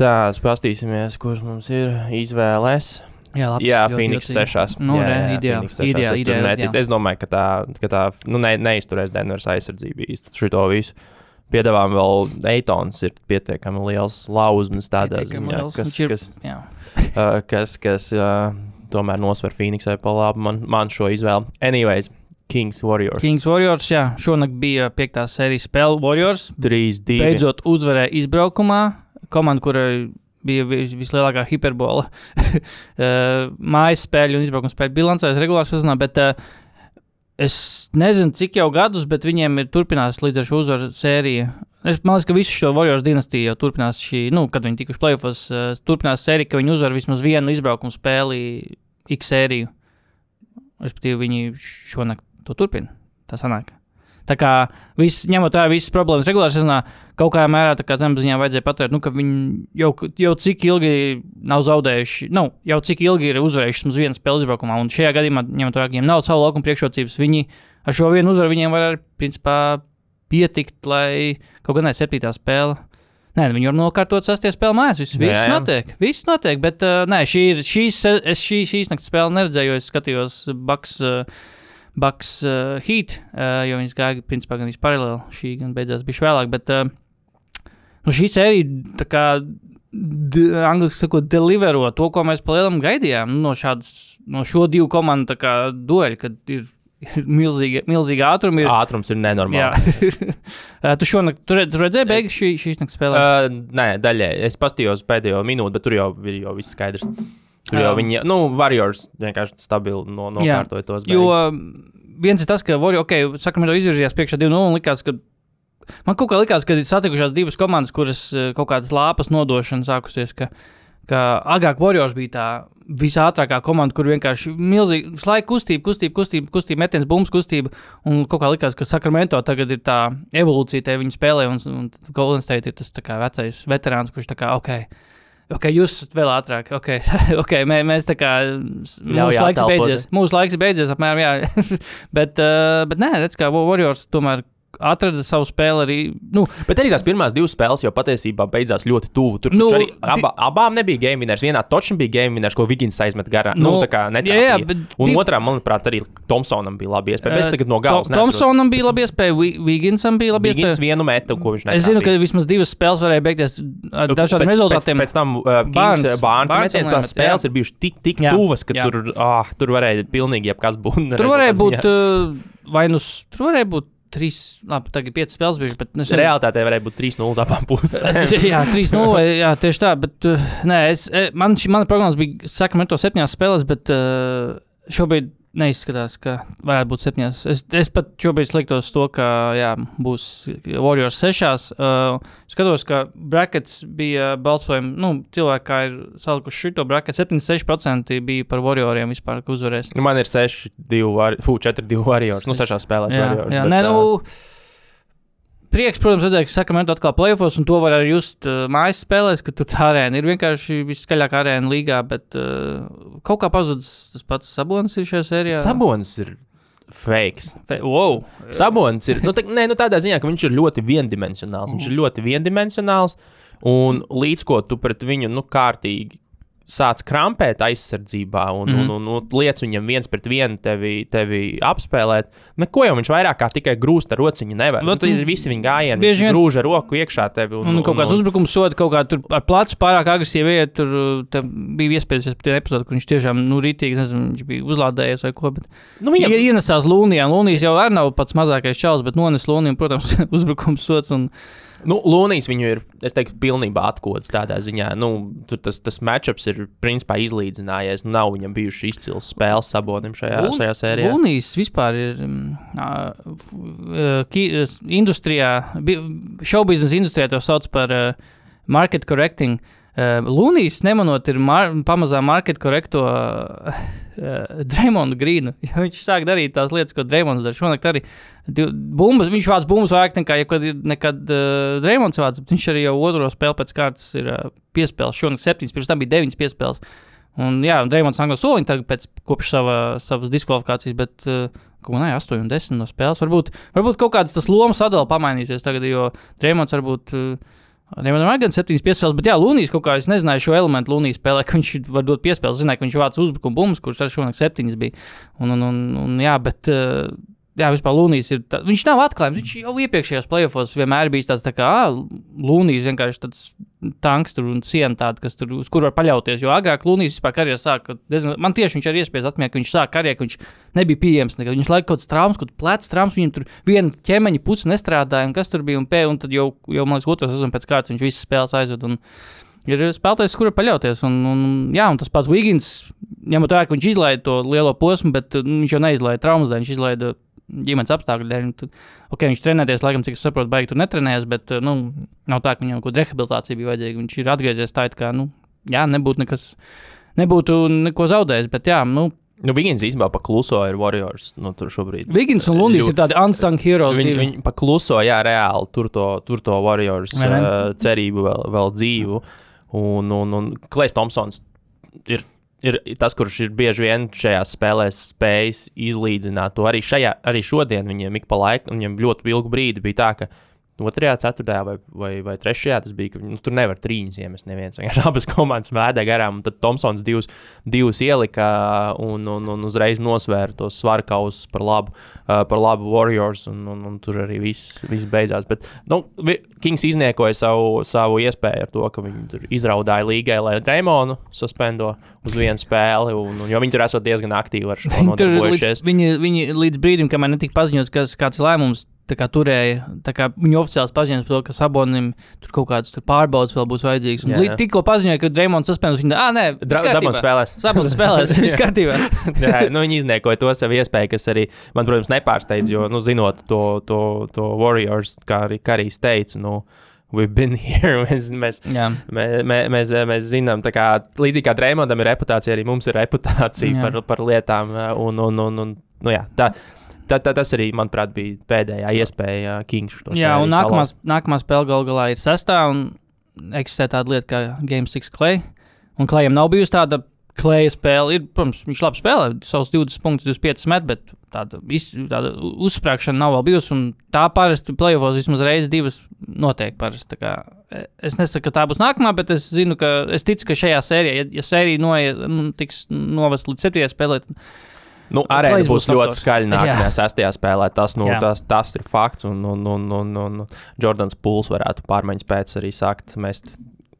D: Tā, paskatīsimies, kurš mums ir izvēlēs.
C: Jā, labs,
D: Jā, Phoenix
C: ļoti-
D: sešās.
C: Nu,
D: jā, jā,
C: ideāli, ideāli, ideāli,
D: neticu.
C: jā.
D: Es domāju, ka tā, ka tā nu, ne, neizturēs Denveras aizsardzību īsti šito visu. Piedāvājam vēl Eitons ir pietiekami liels lauznis tādā
C: Pietiekami
D: ziņā,
C: liels.
D: kas,
C: ir-
D: kas, uh, kas, kas uh, tomēr nosver Phoenixai pa labi man, man šo izvēli. Anyways, Kings Warriors.
C: Kings Warriors, jā, šonakt bija piektā sērijas spēle Warriors.
D: 3-2.
C: Beidzot uzvarēja izbraukumā. Komanda, kurai bija vis, vislielākā hiperbola eh, mājas spēļu un izbraukuma spēļu bilancēs regulārā sezonā, bet uh, es nezinu, cik jau gadus, bet viņiem ir turpinās līdz ar šo uzvaru sēriju. Es liekas, ka visu šo Warriors dinastiju jau turpinās šī, nu, kad viņi tikuši plēsofos, uh, turpinās sērija, ka viņi uzvar vismaz vienu izbraukumu spēli X sēriju. Respektīvi, viņi šonakt to turpina. Tā sanāk. Tā kā viss, ņemot vērā visas problēmas regulārā sezonā, kaut kādā mērā kā zemapziņā vajadzēja pateikt, nu, ka viņi jau, jau cik ilgi nav zaudējuši, nu, jau cik ilgi ir uzvarējuši vismaz vienu spēli izbraukumā. Un šajā gadījumā, ņemot vērā, ka viņiem nav savu laukuma priekšrocības, viņi ar šo vienu uzvaru viņiem var, principā, pietikt, lai kaut kādā septītā spēlē. Nē, viņi var nokārtot sasties spēli mājās. Viss,
D: Jā,
C: viss
D: jā.
C: notiek. Viss notiek, bet uh, nē, šī ir šīs, es šī, šīs naktas spēli neredzēju, jo es skatījos Baks. Uh, Baks uh, Heat, uh, jo viņas gāja principā gan paralēli. Šī gan beidzās bija vēlāk, bet uh, nu, šī sērija tā kā angliski sakot, delivero to, ko mēs palielam gaidījām nu, no, šādas, no šo divu komandu dueļa, kad ir, ir milzīga, milzīga ātruma. Ir,
D: Ātrums ir nenormāls.
C: Jā, tu šonakt, tu, redz, tu redzēji beigas šī, šīs naktas spēlē?
D: Uh, nē, daļai. Es paskatījos pēdējo minūti, bet tur jau ir jau viss skaidrs. Tur jau
C: Um,
D: viņi, nu, Warriors vienkārši stabili no, nokārtoja tos.
C: Jo
D: beigas.
C: viens ir tas, ka Warriors, ok, Sakramento izvirzījās priekšā 2-0 un likās, ka. Man kaut kā likās, ka ir satikušās divas komandas, kuras eh, kaut kādas lāpas nodošana sākusies. Ka, ka agrāk Warriors bija tā visātrākā komanda, kur vienkārši milzīgi laiku kustība, kustība, kustība, kustība metiens, bumbu kustība. Un kaut kā likās, ka Sakramento tagad ir tā evolūcija, te viņi spēlē, un, un Golden State ir tas vecais veterāns, kurš tā kā ok. Ok, jūs esat vēl ātrāk. Ok, okay mē, mēs tā kā. Mūsu laiks beidzies. Mūsu laiks beidzies, apmēram. Jā. bet, uh, bet nē, redz, kā Warriors tomēr atrada savu spēli arī. Nu,
D: Bet arī tās pirmās divas spēles jau patiesībā beidzās ļoti tuvu. Tur
C: Nu,
D: nu, arī aba, abām nebija game winners. Vienā točam bija game winners, ko Vigins aizmet garā. Nu,
C: Nu,
D: nu, tā kā netrāpīja.
C: jā, jā, bet
D: Un
C: div-
D: otrā, manuprāt, arī Thompsonam bija labi iespēja. Bet es tagad no galas
C: To- Thompsonam bija labi iespēja, Vi- Viginsam bija labi
D: Vigins
C: iespēja.
D: vienu metu, ko viņš
C: Es zinu, ka vismaz divas spēles varēja beigties ar
D: Nu,
C: dažādiem
D: pēc-
C: rezultātiem.
D: Pēc, pēc tam uh,
C: Barnes-
D: Bārns Bārns
C: Barnes
D: metiens, tās spēles
C: jā.
D: ir bijušas tik, tik
C: Jā,
D: tuvas, ka
C: jā.
D: tur, ah, tur varēja pilnīgi jebkas būt.
C: Tur varēja būt, uh, vai nu, tur varēja būt trīs, labi, tagad piecas spēles bijušas, bet es
D: ziņā. Realtātē varēja būt 3-0 abām pusēm.
C: jā, 3-0. vai- Jā, tieši tā. Bet, uh, nē, es, eh, man šī mana prognoze bija, sakām, to septiņās spēlēs, bet uh, šobrīd neizskatās, ka varētu būt septiņās. Es, es pat šobrīd liktos to, ka jā, būs Warriors sešās. Uh, skatos, ka brackets bija balsojumi, nu, cilvēki, kā ir salikuši šo bracket, 76% bija par Warrioriem vispār, ka uzvarēs.
D: Nu, Man ir 6-2, 4-2 Warriors. Nu, 6 spēlēs
C: Jā,
D: Warriors.
C: jā
D: bet,
C: nē, nu, prieks, protams, redzēt, ka Sakramento atkal plēsofos, un to var arī just uh, mājas spēlēs, ka tur tā arēna ir vienkārši viskaļākā arēna līgā, bet uh, kaut kā pazudis tas pats Sabonis ir šajā sērijā.
D: Sabonis ir fakes.
C: Fe wow.
D: Sabonis ir nu, tā, nē, nu, tādā ziņā, ka viņš ir ļoti viendimensionāls. Viņš ir ļoti viendimensionāls, un līdz ko tu pret viņu nu, kārtīgi sāc krampēt aizsardzībā un, mm
C: Mhm.
D: -hmm. un, un, un liec viņam viens pret vienu tevi, tevi apspēlēt. Neko jau viņš vairāk kā tikai grūst ar rociņu nevar. Nu,
C: Vat,
D: tad visi viņa gājieni. Viņš
C: vien-
D: grūž ar roku iekšā tevi. Un,
C: Un kaut kāds uzbrukums soda, kaut kā tur ar plecu pārāk agresīvi iet. Tur bija iespējas pēc tam epizodē, kur viņš tiešām, nu, rītīgi, nezinu, viņš bija uzlādējies vai ko. Bet
D: nu,
C: Viņam
D: viņam,
C: ienesās Lūnijā. Lūnijas jau arī nav pats mazākais čels, bet nones Lūnijam, protams, uzbrukums sots. Un,
D: Nu, Lunijs viņu ir, es teiktu, pilnībā atkodas tādā ziņā. Nu, tur tas, tas matčups ir principā izlīdzinājies. Nu, nav viņam bijuši izcils spēles sabonim šajā,
C: Lūn-
D: šajā sērijā.
C: Lūnijas vispār ir ā, ki- industrijā, šobiznesa industrijā to sauc par uh, market correcting. Uh, Lūnijas nemanot ir mar pamazām market korekto uh, Dreamondu Grīnu. Viņš sāk darīt tās lietas, ko Dreamonds dara. Šonakt arī bumbas, viņš vāc bumbas vairāk nekā jebkad ir nekad uh, Dreamonds vāc, bet viņš arī jau otro spēli pēc kārtas ir uh, piespēles. Šonakt septiņas, pirms tam bija deviņas piespēles. Un, jā, Dreamlands angļu soliņš tagad pēc kopš sava, savas diskvalifikācijas, bet uh, kaut kā 8 un 10 no spēles. Varbūt, varbūt kaut kāds tas lomas sadalījums pamainīsies tagad, jo Dreamlands varbūt. Uh, Dreamlandam ir gan 7 piespēles, bet jā, Lunijas kaut kā es nezināju šo elementu Lunijas spēlē, ka viņš var dot piespēles. Zināju, ka viņš vāc uzbrukuma bumbas, kuras arī šonakt 7 bija. Un, un, un, un jā, bet. Jā, vispār Lunijas ir. Tā, viņš nav atklājums. Viņš jau iepriekšējos playoffs vienmēr bijis tāds, tā kā ah, Lunijas vienkārši tāds tanks tur un siena tāda, kas tur, uz kur var paļauties. Jo agrāk Lunīs vispār karjerā sāka, diezgan, man tieši viņš arī iespējas atmiņā, ka viņš sāka karjerā, ka viņš nebija pieejams nekad. Viņš laika kaut kāds traumas, kaut plecs traumas, viņam tur viena ķemeņa pusi nestrādāja, un kas tur bija un pē, un tad jau, jau man liekas, otrs sezonu pēc kārtas viņš visas spēles aizved. Un, Ir spēlētājs, kur ir paļauties. Un, un, jā, un tas pats Vigins, ņemot vērā, ka viņš izlaiž to lielo posmu, bet uh, viņš jau neizlaiž traumas dēļ, viņš izlaiž ģimenes apstākļu dēļ. un Tad, okay, viņš trenēties, laikam, cik es saprotu, baigi tur netrenējas, bet uh, nu, nav tā, ka viņam kaut kāda rehabilitācija bija vajadzīga. Viņš ir atgriezies tā, it kā, nu, jā, nebūtu nekas, nebūtu neko zaudējis. Bet, jā, nu,
D: Nu, Vigins īstenībā pakluso ir Warriors. Nu, tur šobrīd.
C: Vigins un Lundis ir tādi unsung heroes.
D: Viņi, viņi pakluso, jā, reāli tur to, tur to Warriors uh, cerību vēl, vēl dzīvu. Un, un, un Klais Thompsons ir, ir tas, kurš ir bieži vien šajās spēlēs spējis izlīdzināt to. Arī, šajā, arī šodien viņiem ik pa laikam, viņiem ļoti ilgu brīdi bija tā, ka otrajā, ceturtajā vai, vai, vai trešajā tas bija, ka nu, tur nevar trīņus iemest neviens. Vienkārši abas komandas vēdē garām, un tad Thompsons divus, divus ielika un, un, un uzreiz nosvēra tos svaru kausus par labu, uh, par labu Warriors, un, un, un tur arī viss, viss beidzās. Bet, nu, Kings izniekoja savu, savu iespēju ar to, ka viņi izraudāja līgai, lai Dreamonu suspendo uz vienu spēli, un, un, jo viņi tur esot diezgan aktīvi ar šo nodarbojušies.
C: viņi, viņi līdz brīdim, kamēr netika paziņots, kas, kāds lēmums tā kā, turēja, tā kā viņi oficiāli paziņoja par to, ka Sabonim tur kaut kādas tur pārbaudas vēl būs vajadzīgas. Un līdz tikko paziņoja, ka Dreamons suspendus, viņi ah, nē,
D: Zabons spēlēs.
C: Sabonis spēlēs, viss kārtībā.
D: Jā, nu, viņi izniekoja to savu iespēju, kas arī man, protams, nepārsteidz. Jo, nu, zinot to, to, to Warriors, kā arī Karijs teica, nu, we've been here. Mēs, mēs,
C: Jā.
D: mē, mē, mēs, mēs zinām, tā kā līdzīgi kā Dreamondam ir reputācija, arī mums ir reputācija
C: Jā.
D: par, par lietām. Un, un, un, un, nu, jā, tā, tā, tā, tas arī, manuprāt, bija pēdējā iespēja Kings to
C: Jā, un
D: sēriju
C: nākamā, spēle gal galā ir sestā, un eksistē tāda lieta kā Game 6 Clay. Un Clayam nav bijusi tāda Clay spēle. Ir, protams, viņš labi spēlē, savus 20 punktus, 25 met, bet tāda, iz, tāda uzsprāgšana nav vēl bijusi. un Tā parasti plēsofos vismaz reizes, divas notiek. Parasti, kā, e, es nesaku, ka tā būs nākamā, bet es zinu, ka es ticu, ka šajā sērijā, ja, ja sērija noiet, nu, tiks novest līdz 7. spēlē, tad
D: Nu, arēna būs
C: būs
D: ļoti skaļa nākamajā
C: Jā.
D: sestajā spēlē. Tas, nu,
C: Jā.
D: tas, tas ir fakts. Un, un, un, un, un Jordans Pūls varētu pārmaiņas pēc arī sākt mest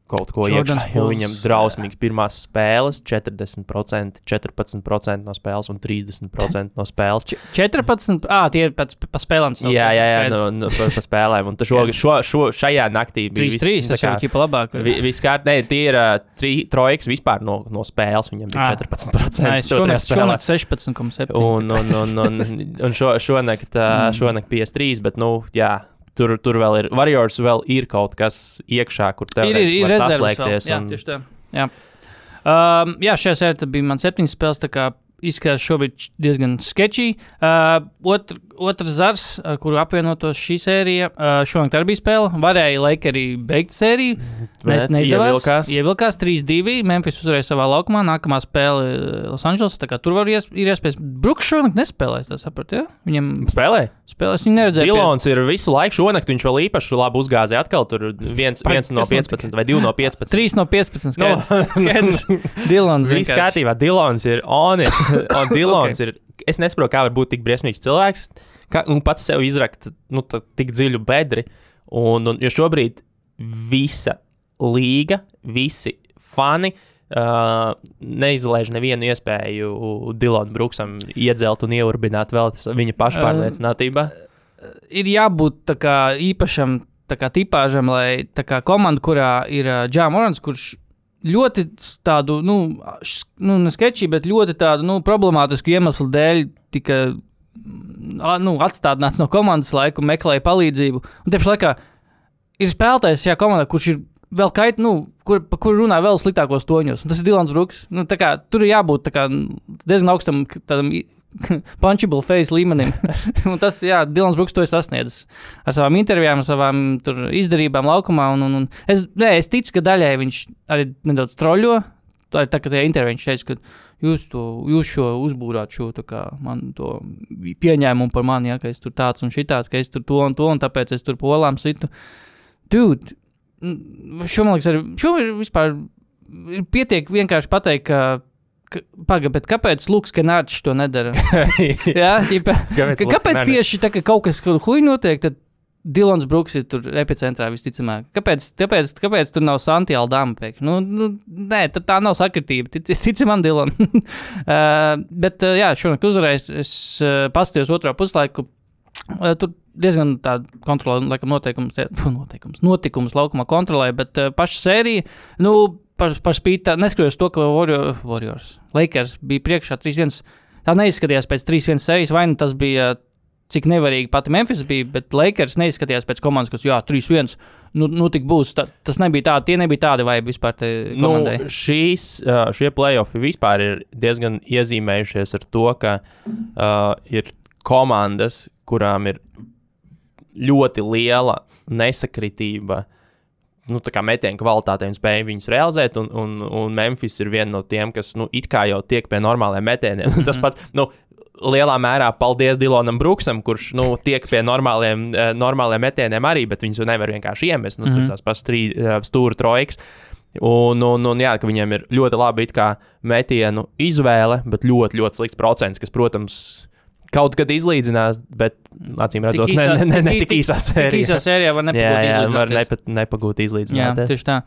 D: kaut ko
C: Jordans
D: iekšā.
C: Pools,
D: viņam drausmīgs pirmās spēles, 40%, 14% no spēles un 30% no spēles.
C: 14. Ah, tie ir pēc pa spēlēm.
D: Jā, jā, jā
C: skaidrs.
D: no, no, pa, pa spēlēm. Un šo, šo, šo, šajā naktī bija
C: 3-3.
D: viss-
C: Tas jau ir labāk.
D: Vi- Viss kārt, nē, tie ir uh, tri- trojkas vispār no, no spēles. Viņam bija
C: Ah.
D: 14%.
C: Nē, šonakt, šonakt 16,7.
D: Un, un, un, un, un šo, šonakt, mm. šonakt 53, bet, nu, jā, tur, tur vēl ir, Warriors vēl ir kaut kas iekšā, kur tev
C: ir, ir, ir rezerves vēl.
D: saslēgties.
C: Jā,
D: un-
C: tieši tā. Jā, um, jā šajā sērijā bija man septiņas spēles, tā kā izskatās šobrīd diezgan sketchy. Uh, otr, otrs zars, ar kuru apvienotos šī sērija, šonakt arī bija spēle. Varēja laika arī beigt sēriju. Mēs
D: Bet
C: neizdevās.
D: ievilkās.
C: Ievilkās 3-2. Memphis uzvarēja savā laukumā. Nākamā spēle Losandželosā. Tur var ies, ir iespējas. Brooks šonakt nespēlēs, tā saprat, ja? Viņam
D: Spēlē.
C: spēlēs viņa neredzēja.
D: Dilons ir visu laiku šonakt, viņš vēl īpaši labi uzgāzēja atkal. Tur viens,
C: Pa-
D: viens no
C: kas notika?
D: 15 vai 2 no 15.
C: 3 no 15.
D: No.
C: Skaidrs. skaidrs. Dilons. Vienkārši.
D: kārtībā, Dilons ir on it. Un Dilons okay. ir. Es nesaprotu, kā var būt tik briesmīgs cilvēks. Kā, un pats sev izrakt nu, tā- tik dziļu bedri. Un, un, jo šobrīd visa līga, visi fani. Uh, neizlaiž nevienu iespēju Dilonam Brooksam iedzelt un ieurbināt vēl viņa pašpārliecinātībā.
C: ir jābūt kā, īpašam kā, tipāžam, lai kā komanda, kurā ir Džāmorans, kurš ļoti tādu, nu, nu sketčī, bet ļoti tādu nu, problemātisku iemeslu dēļ tika nu, atstādināts no komandas laika un meklēja palīdzību. Un tieši laikā ir spēlētājs šajā komandā, kurš ir vēl kait, nu, kur, pa kuru runā vēl sliktākos toņos. Un tas ir Dilans Brooks. Nu, kā, tur ir jābūt kā, diezgan augstam punchable face līmenim. un tas, jā, Dilans Brooks to ir sasniedzis ar savām intervijām, savām tur, izdarībām laukumā. Un, un, un es, nē, es ticu, ka daļai viņš arī nedaudz troļļo. Tā ir tā, ka tajā intervijā viņš teica, ka jūs, to, jūs šo uzbūrāt, šo kā, man to pieņēmumu par mani, ja, ka es tur tāds un šitāds, ka es tur to un to, un tāpēc es tur polām situ. Dude, šo man liekas, arī šo ir vispār ir pietiek vienkārši pateikt, ka. Pagaid, bet kāpēc Lukas Kenārds to nedara? Jā, ģipa,
D: Kāpēc
C: kāpēc tieši tā, ka kaut kas, huī notiek, tad Dilons Brooks ir tur epicentrā visticamāk. Kāpēc, kāpēc, kāpēc tur nav Santiago Dāma pēkšņi? Nu, nu, nē, tad tā nav sakritība. Tic, tici man, Dilon. uh, bet, uh, jā, šonakt uzvarējis. Es uh, paskatījos otrā puslaiku. Uh, tur diezgan tāda kontrole, laikam, noteikums, noteikums, notikums laukumā kontrolē, bet uh, paša sērija, nu, par, par spīti tā, neskatoties to, ka Warrior, Warriors, Lakers bija priekšā 3-1. Tā neizskatījās pēc 3-1 sērijas, vai nu tas bija cik nevarīgi pati Memphis bija, bet Lakers neizskatījās pēc komandas, kas, jā, 3-1, nu, nu tik būs. Tā, tas nebija tā, tie nebija tādi vai vispār.
D: Nu, šīs, uh, šie playoffi vispār ir diezgan iezīmējušies ar to, ka uh, ir komandas, kurām ir ļoti liela nesakritība. Nu, metienu kvalitāte un spēja viņus realizēt, un, un, un Memphis ir viena no tiem, kas nu, it kā jau tiek pie normāliem metieniem. Tas pats, nu, lielā mērā paldies Dilonam Brooksam, kurš nu, tiek pie normāliem, eh, normāliem metieniem arī, bet viņus nevar vienkārši iemest. Nu, mm -hmm. Tās pats stūra trojkas. Un, un, un jā, ka viņiem ir ļoti labi metienu izvēle, bet ļoti, ļoti slikts procents, kas, protams, kaut kad izlīdzinās, bet acīm redzot,
C: Tik
D: ne, ne, ne, ne
C: tik-
D: tik īsā
C: Tik
D: sērijā.
C: īsā sērijā var
D: Jā,
C: nepagūt
D: jā, var
C: izlīdzināties.
D: nepat, nepagūt
C: Jā,
D: izlīdzināt.
C: tieši tā.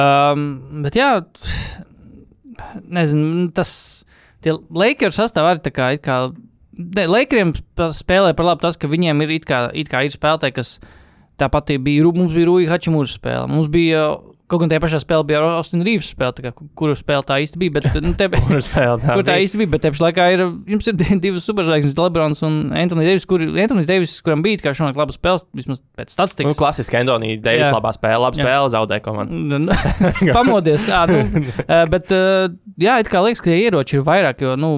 C: Um, bet jā, nezinu, tas tie Lakers sastāv arī tā kā. it kā Ne, Lakeriem spēlē par labu tas, ka viņiem ir it kā, it kā ir spēlētāji, kas tāpat bija, mums bija Rūja Hačimūra spēle. Mums bija, kaut gan tajā pašā spēlē bija Austin Reeves spēle, kā, kura spēle tā īsti bija. Bet, nu, te,
D: Kur spēlē tā?
C: Kur tā īsti bija, bet tajā laikā ir, jums ir divas superzvaigznes, Lebrons un Antonius Deivis, kur Antonius Deivis, kuram bija kā šonakt laba spēle, vismaz pēc
D: Nu,
C: statistikas.
D: klasiski Antoni Deivis
C: Jā.
D: labā spēlē, laba
C: Jā.
D: spēle, zaudē komandu.
C: Pamodies, jā, nu, bet, jā, it kā liekas, ka ieroči ir vairāk, jo, nu,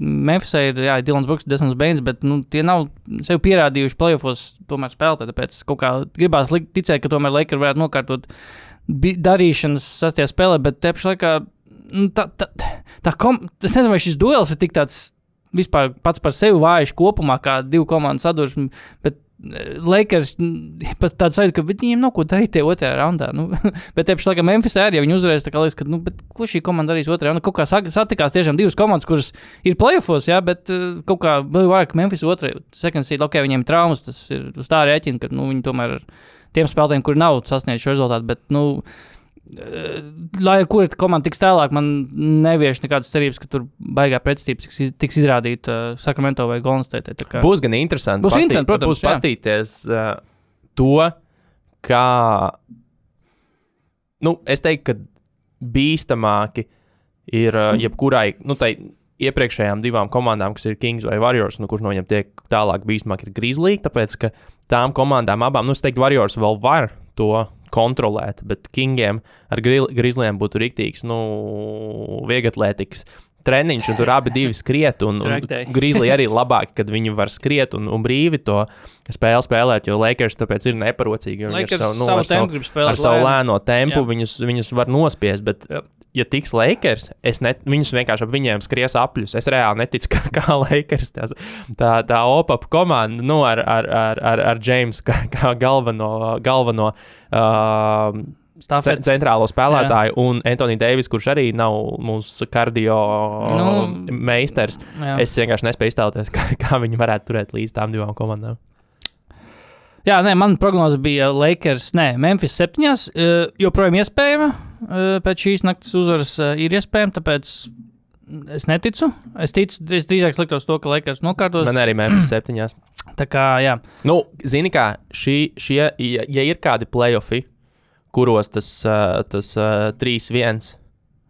C: Memphisā ir, jā, Dilans Brooks, Desmond Bains, bet, nu, tie nav sev pierādījuši playoffs tomēr spēlēt, tāpēc kaut kā gribās likt, ticēt, ka tomēr Lakers varētu nokārtot bi- darīšanas sastajā spēlē, bet te pašā laikā, nu, tā, tā, tā kom, es nezinu, vai šis duels ir tik tāds vispār pats par sevi vājš kopumā, kā divu komandu sadursme, eh, Lakers pat tāds sajūta, ka viņiem nav ko darīt tajā otrajā raundā. Nu, bet te pašā laikā Memphis arī, ja viņi uzvarēs, tā kā liekas, ka, nu, ko šī komanda darīs otrajā raundā? Kaut kā satikās tiešām divas komandas, kuras ir playoffs, jā, bet uh, kaut kā vēl vairāk Memphis otrajā. Second seed, ok, viņiem traumas, tas ir uz tā rēķina, ka, nu, viņi tomēr ir tiem spēlētājiem, kuri nav sasnieguši šo rezultātu, bet, nu, eh, lai ar kuru komanda tiks tālāk, man nevieš nekādas cerības, ka tur baigā pretestība tiks, tiks izrādīta uh, Sacramento vai Golden State. Tā kā-
D: Būs gan interesanti.
C: Būs
D: pastīt-
C: interesanti, protams,
D: Būs pastīties uh, to, kā. Nu, es teiktu, ka bīstamāki ir uh, jebkurai, nu, tai iepriekšējām divām komandām, kas ir Kings vai Warriors, nu, kurš no viņiem tiek tālāk bīstamāk, ir Grizzly. Tāpēc, ka tām komandām abām, nu, es teiktu, Warriors vēl var to kontrolēt, bet Kingiem ar Gri- Grizzlyiem būtu rīktīgs, nu, vieglatlētikas treniņš, un tur abi divi skriet. Un, un. Grizzly arī labāk, kad viņi var skriet un, un brīvi to spēli spēlēt, jo Lakers tāpēc ir neparocīgi. viņi
C: Lakers
D: ar savu, nu,
C: savu
D: ar savu, ar savu lēno tempu
C: Jā.
D: viņus, viņus var nospiest. Bet,
C: Jā.
D: Ja tiks Lakers, es ne, viņus vienkārši ap viņiem skries apļus. Es reāli neticu, kā, kā Lakers tās, tā, tā OPAP komanda nu, ar, ar, ar, ar, ar Jamesu kā, kā galveno, galveno uh, ce,
C: Stafet.
D: centrālo spēlētāju, Jā. un Antoni Deivis, kurš arī nav mūsu kardio
C: nu,
D: meistars.
C: Jā.
D: Es vienkārši nespēju iztēloties, kā, kā viņi varētu turēt līdz tām divām komandām.
C: Jā, nē, man prognoze bija Lakers, nē, Memphis septiņās. Uh, joprojām iespējama. Uh, pēc šīs naktas uzvaras uh, ir iespējama, tāpēc es neticu. Es ticu, es drīzāk liktos to, ka Lakers nokārtos.
D: Man arī Memphis septiņās.
C: Tā kā, jā,
D: Nu, zini, kā šī, šie, ja, ja ir kādi playoffi, kuros tas, tas uh, 3-1,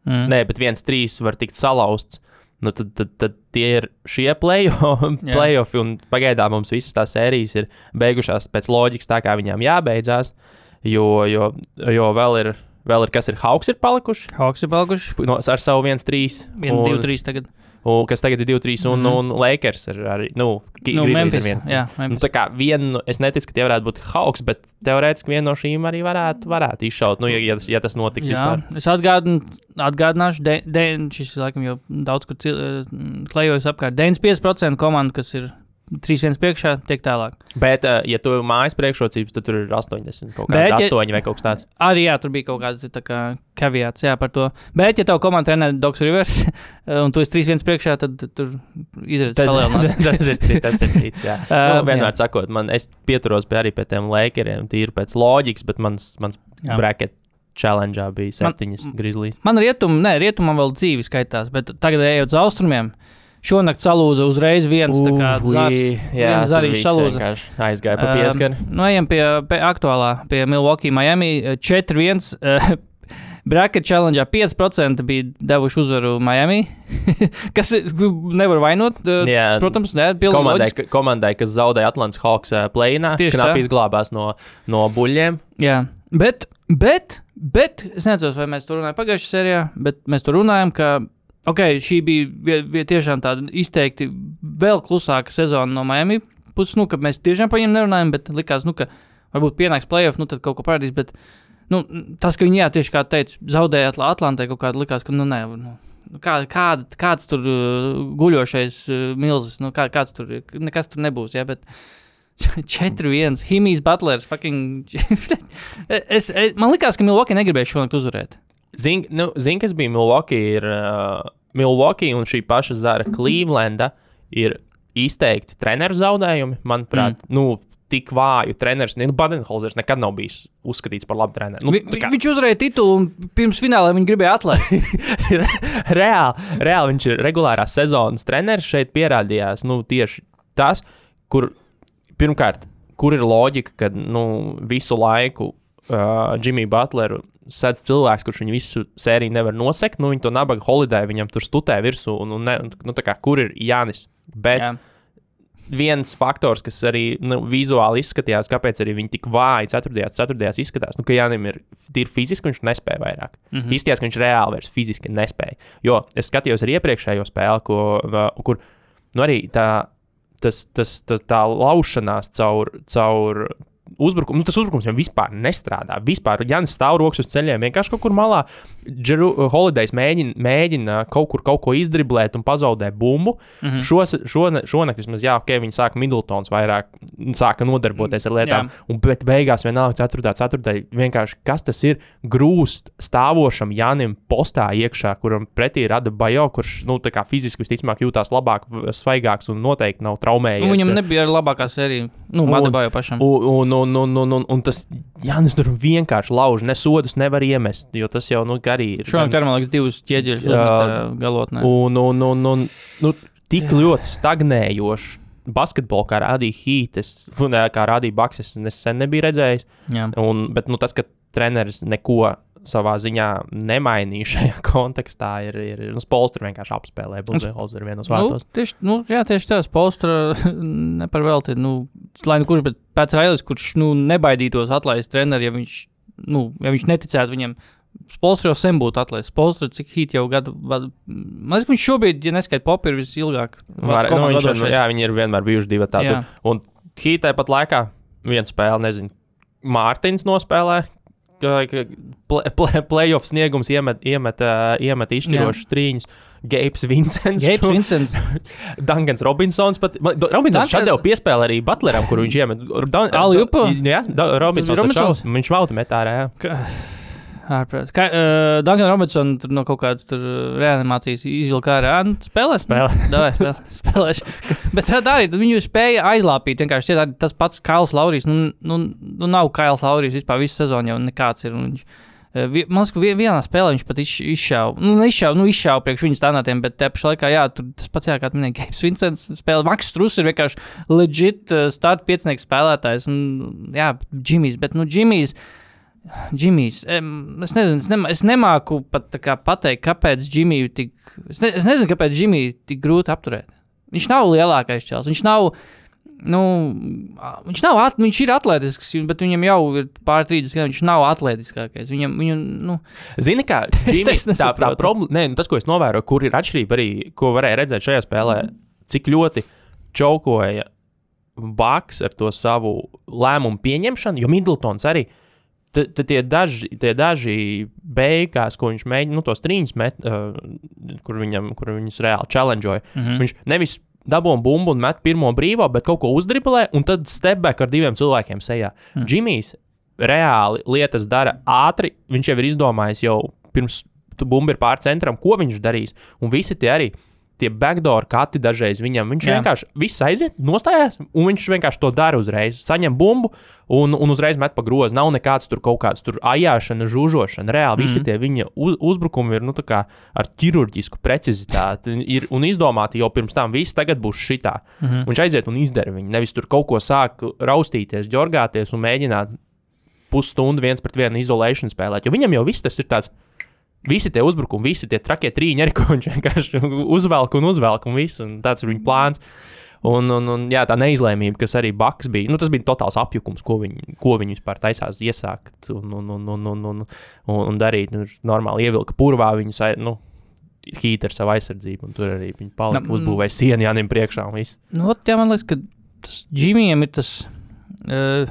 C: mm.
D: nē, bet 1-3 var tikt salauzts, nu, tad, tad, tad tie ir šie playoffi, un pagaidām mums visas tās sērijas ir beigušās pēc loģikas, tā kā viņām jābeidzās, jo, jo, jo vēl ir. Vēl ir kas ir Hawks, ir palikuši
C: Hawks ir palikuši.
D: no, ar savu 1-3.
C: 1,
D: un-
C: 2, 3 tagad.
D: Un, kas tagad ir 2-3, un,
C: Mhm.
D: un Lakers ir arī. Nu,
C: Nu,
D: Grizzlies
C: Memphis.
D: ir viens.
C: Jā,
D: Nu,
C: Memphis.
D: tā kā viena, es neticu, ka tie varētu būt Hawks, bet teorētiski viena no šīm arī varētu, varētu izšaut, nu, ja, ja, tas, ja tas notiks
C: Jā,
D: vispār.
C: es atgādinu, atgādināšu, de, de, šis laikam jau daudz kur eh, klejojas apkārt. 95% komandu, kas ir 3-1 priekšā, tiek tālāk.
D: Bet, uh, ja tu mājas priekšrocības, tad tur ir 80 kaut
C: Bet,
D: kāda
C: ja-
D: 8 vai kaut kas tāds.
C: Arī jā, tur bija kaut kāds tā kā kaviāts jā, par to. Bet, ja tev komanda trenē Dogs Rivers un tu esi 3-1 priekšā, tad tur izredzes
D: Tas,
C: palielinās.
D: tas ir cits, tas ir cits, jā.
C: Uh,
D: nu, vienmēr
C: jā.
D: sakot, man, es pieturos pie arī pie tiem lēkeriem, tīri pēc loģikas, bet mans, mans
C: Jā.
D: bracket challenge bija septiņas grizzlies.
C: Man rietumam, ne, rietumam vēl dzīve skaitās, bet tagad ejot uz austrumiem. Šonakt salūza uzreiz viens kā zars. viens zarīšs salūza.
D: Aizgāja pa pieskaru.
C: Nu, ejam pie, pie aktuālā, pie Milwaukee, Miami. eh, 4-1. Uh, Bracket challenge 5% bija devuši uzvaru Miami. kas nevar vainot. Uh,
D: Jā.
C: protams, ne,
D: Komandai, ka- komandai, kas zaudēja Atlantijas Hawks uh, plēnā,
C: Tieši tā.
D: izglābās no, no buļļiem.
C: Jā, bet, bet, bet es nezinu, vai mēs tur runājam pagājušajā sērijā, bet mēs tur runājam, ka okay, šī bija vie- tiešām tāda izteikti vēl klusāka sezona no Miami puses. Nu, ka mēs tiešām par viņiem nerunājam, bet likās, nu, ka varbūt pienāks playoff, nu, tad kaut ko parādīs. Bet, nu, tas, ka viņi, jā, tieši kā teica, zaudēja Atl- Atlantē, kaut kāda likās, ka, nu, nē, nu, kā, kāda, kāds tur uh, guļošais uh, milzis, nu, kā, kāds tur, nekas tur nebūs, jā, bet 4-1, Himijas Butlers, fucking. es, es, man liekas, ka Milwaukee negribēja šonakt uzvarēt.
D: Zini, nu, zin, kas bija Milwaukee? Ir, uh, Milwaukee un šī paša zara Clevelanda ir izteikti treneru zaudējumi. Manuprāt, mm. nu, tik vāju treneris. Nu, Badenholzers nekad nav bijis uzskatīts par labu treneru. Nu,
C: Vi, vi, viņš uzvarēja titulu un pirms finālā viņi gribēja atlaist.
D: reāli, reāli viņš ir regulārās sezonas treneris. Šeit pierādījās nu, tieši tas, kur pirmkārt, kur ir loģika, ka nu, visu laiku uh, Jimmy Butleru sēž cilvēks, kurš viņu visu sēriju nevar nosekt. Nu, viņi to nabaga holiday viņam tur stutē virsū. Un, un ne, nu, kā, kur ir Jānis? Bet
C: Jā.
D: viens faktors, kas arī nu, vizuāli izskatījās, kāpēc arī viņi tik vāji 4. ceturtajās izskatās, nu, ka Jānis ir tīri fiziski, viņš nespēja vairāk. Mm -hmm. Izskatījās, ka viņš reāli vairs fiziski nespēja. Jo es skatījos arī iepriekšējo spēli, ko, kur nu, arī tā, tas, tas, tā, tā laušanās caur. caur Uzbrukumu, nu, tas uzbrukums jau vispār nestrādā. Vispār Jānis stāv rokas uz ceļiem, vienkārši kaut kur malā. Džeru Holidays mēģina, mēģina kaut kur kaut ko izdriblēt un pazaudē bumbu. Mm -hmm. Šos, šone, šonakt vismaz, jā, ok, viņi sāka Middletons vairāk, sāka nodarboties ar lietām.
C: Jā.
D: Un, bet beigās vienalga 4. 4. vienkārši kas tas ir grūst stāvošam Jānim postā iekšā, kuram pretī rada bajo, kurš nu, tā kā fiziski visticamāk jūtās labāk, svaigāks un noteikti nav traumējies.
C: Nu, viņam nebija arī labākā sērija. Nu,
D: Un-
C: Madabā jau pašam.
D: Un, un, un, un, un, un, un tas Jānis tur vienkārši lauž, ne sodus nevar iemest, jo tas jau nu, arī ir.
C: Šonakt man liekas, divas ķieģeļus
D: Jā.
C: uzmet galotnē.
D: Un, un, un, un nu, tik ļoti stagnējoši. Basketbolu, kā rādīja Hītas, kā rādīja Baks, es nesen nebiju redzējis.
C: Jā.
D: Un, bet nu, tas, ka treneris neko savā ziņā nemainīja šajā kontekstā, ir. ir nu, Spolsters vienkārši apspēlēja Bundeholzer vienos
C: Nu,
D: vārtos.
C: tieši, nu, jā, tieši tas Polstra neparvelti. Nu, lai nu kurš, bet pēc Railis, kurš nu, nebaidītos atlaist treneri, ja viņš, nu, ja viņš neticētu viņam. Polstra jau sen būtu atlaists. Polstra, cik hīt jau gadu. Man liekas, ka viņš šobrīd, ja neskaidrs popi, ir visilgāk.
D: Var, nu, viņš, ir- jā, viņi ir vienmēr bijuši divi tādi. Un Hītai pat laikā viena spēle, nezinu, Mārtiņš nospēlē. Playoff sniegums iemet, iemet, iemet izšķirošus trīņus. Geips Vincents.
C: Geips Vincents.
D: Dankans Robinsons. Pat, Robinsons šādi jau piespēlēja arī Butleram, kur viņš iemet.
C: Aljupu?
D: Jā, Robinsons. Viņš valda metā ārā. jā.
C: Ārprāt. Kā uh, Dārgājs Robinsons tur no kaut kādas uh, reanimācijas izvilka ārā. Spēlē,
D: Spēlē.
C: Davai, spēlē, spēlēšu. Bet tā arī viņu spēja aizlāpīt. Vienkārši tādi- tas pats Kails Laurijs. Nu, nu, nu nav Kails Laurijs vispār visu sezonu jau nekāds ir. Viņš, vi- Man liekas, ka vie- vienā spēlē viņš pat izš- izšāva. Nu, izšāva, nu, izšāva priekš viņa standartiem, bet te pašā laikā, jā, tur tas pats, jā, kā minēja, Geips Vincents spēlē. Maks Strus ir vienkārši legit uh, start piecinieks spēlētājs. Un, jā, Džimijs, bet, nu, Džimijs. Džimijs. Es nezinu, es, nemā, es nemāku pat tā kā pateikt, kāpēc Džimiju tik. Es, ne, es nezinu, kāpēc Džimiju tik grūti apturēt. Viņš nav lielākais čels. Viņš nav. Nu, viņš, nav at, viņš ir atletisks, bet viņam jau ir pār 30 gadiem. Viņš nav atletiskākais. Viņam, viņam, nu,
D: Zini, kā Jimmy, tā, tā
C: nesaprotu.
D: problēma, nē, nu, tas, ko es novēroju, kur ir atšķirība arī, ko varēja redzēt šajā spēlē, cik ļoti čaukoja Baks ar to savu lēmumu pieņemšanu, jo Middletons arī. Tad tad tie daži, tie daži beigās, ko viņš mēģināja, nu, tos trījus met, uh, kur viņam, kur viņus reāli challengeoja. Mm. -hmm. Viņš nevis dabūna bumbu un met pirmo brīvo, bet kaut ko uzdribulē, un tad step back ar diviem cilvēkiem sejā. Mm. Džimijs reāli lietas dara ātri. Viņš jau ir izdomājis jau pirms tu bumbu ir pār centram, ko viņš darīs. Un visi tie arī tie backdoor kati dažreiz viņam. Viņš
C: Jā.
D: Vienkārši viss aiziet, nostājās, un viņš vienkārši to dara uzreiz. Saņem bumbu un, un uzreiz met pa grozu. Nav nekāds tur kaut kāds tur ajāšana, žūžošana. Reāli visi tie viņa uz, uzbrukumi ir nu, ar ķirurģisku precizitāti ir, un izdomāti jau pirms tam. Viss tagad būs šitā. Mm -hmm. Viņš aiziet un izdara viņu. Nevis tur kaut ko sāk raustīties, ģorgāties un mēģināt pusstundu viens pret vienu izolēšanu spēlēt. Jo viņam jau viss tas ir tāds. Visi tie uzbrukumi, visi tie trakie trīņi, arī ko viņš vienkārši uzvelk un uzvelk, un viss, un tāds ir viņa plāns. Un, un, un jā, tā neizlēmība, kas arī Baks bija, nu, tas bija totāls apjukums, ko viņi, ko viņi vispār taisās iesākt un, un, un, un, un, un, un, un darīt. Nu, normāli ievilka purvā viņus, nu, hīt ar savu aizsardzību, un tur arī viņi palika,
C: mm.
D: uzbūvēja sienu Jānim priekšā.
C: Nu, ot, jā, man liekas, ka tas Džimijam ir tas. Uh,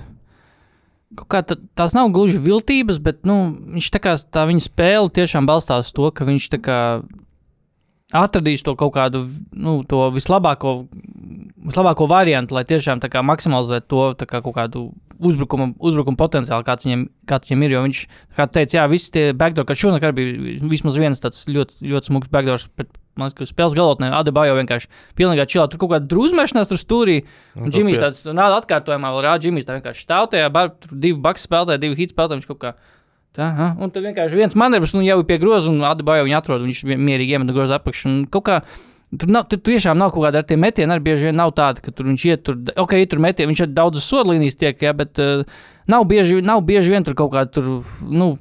C: tā, tās nav gluži viltības, bet nu, viņš tā kā tā viņa spēle tiešām balstās uz to, ka viņš tā kā atradīs to kaut kādu nu, to vislabāko, vislabāko variantu, lai tiešām kā maksimalizētu to kā kaut kādu uzbrukuma, uzbrukuma potenciālu, kāds viņam, kāds viņam ir. Jo viņš teica, jā, visi tie backdoor, ka šonakt bija vismaz viens tāds ļoti, ļoti smags backdoors. Bet, Man liekas, ka spēles galotnē Adebayo vienkārši pilnībā čilā. Tur kaut kāda drusmēšanās tur stūrī. Un Džimijs tāds nāda atkārtojumā, vēl rāda Džimijs tā vienkārši stāv tajā, bar, tur divi baks spēlētāji, divi hits spēlētāji. Viņš kaut kā tā, ha? un tad vienkārši viens manevrs, un jau ir pie groza, un Adebayo viņu atrod, viņš mierīgi iemet groza apakšu. un kaut kā Tur, nav, tur tiešām nav kaut kāda ar tiem metieniem. Arī bieži vien nav tāda, ka tur viņš iet, tur, ok, tur metienā, viņš ir daudz uz sodlīnijas tiek, ja, bet uh, nav, bieži, nav bieži vien tur kaut kāda, tur, nu,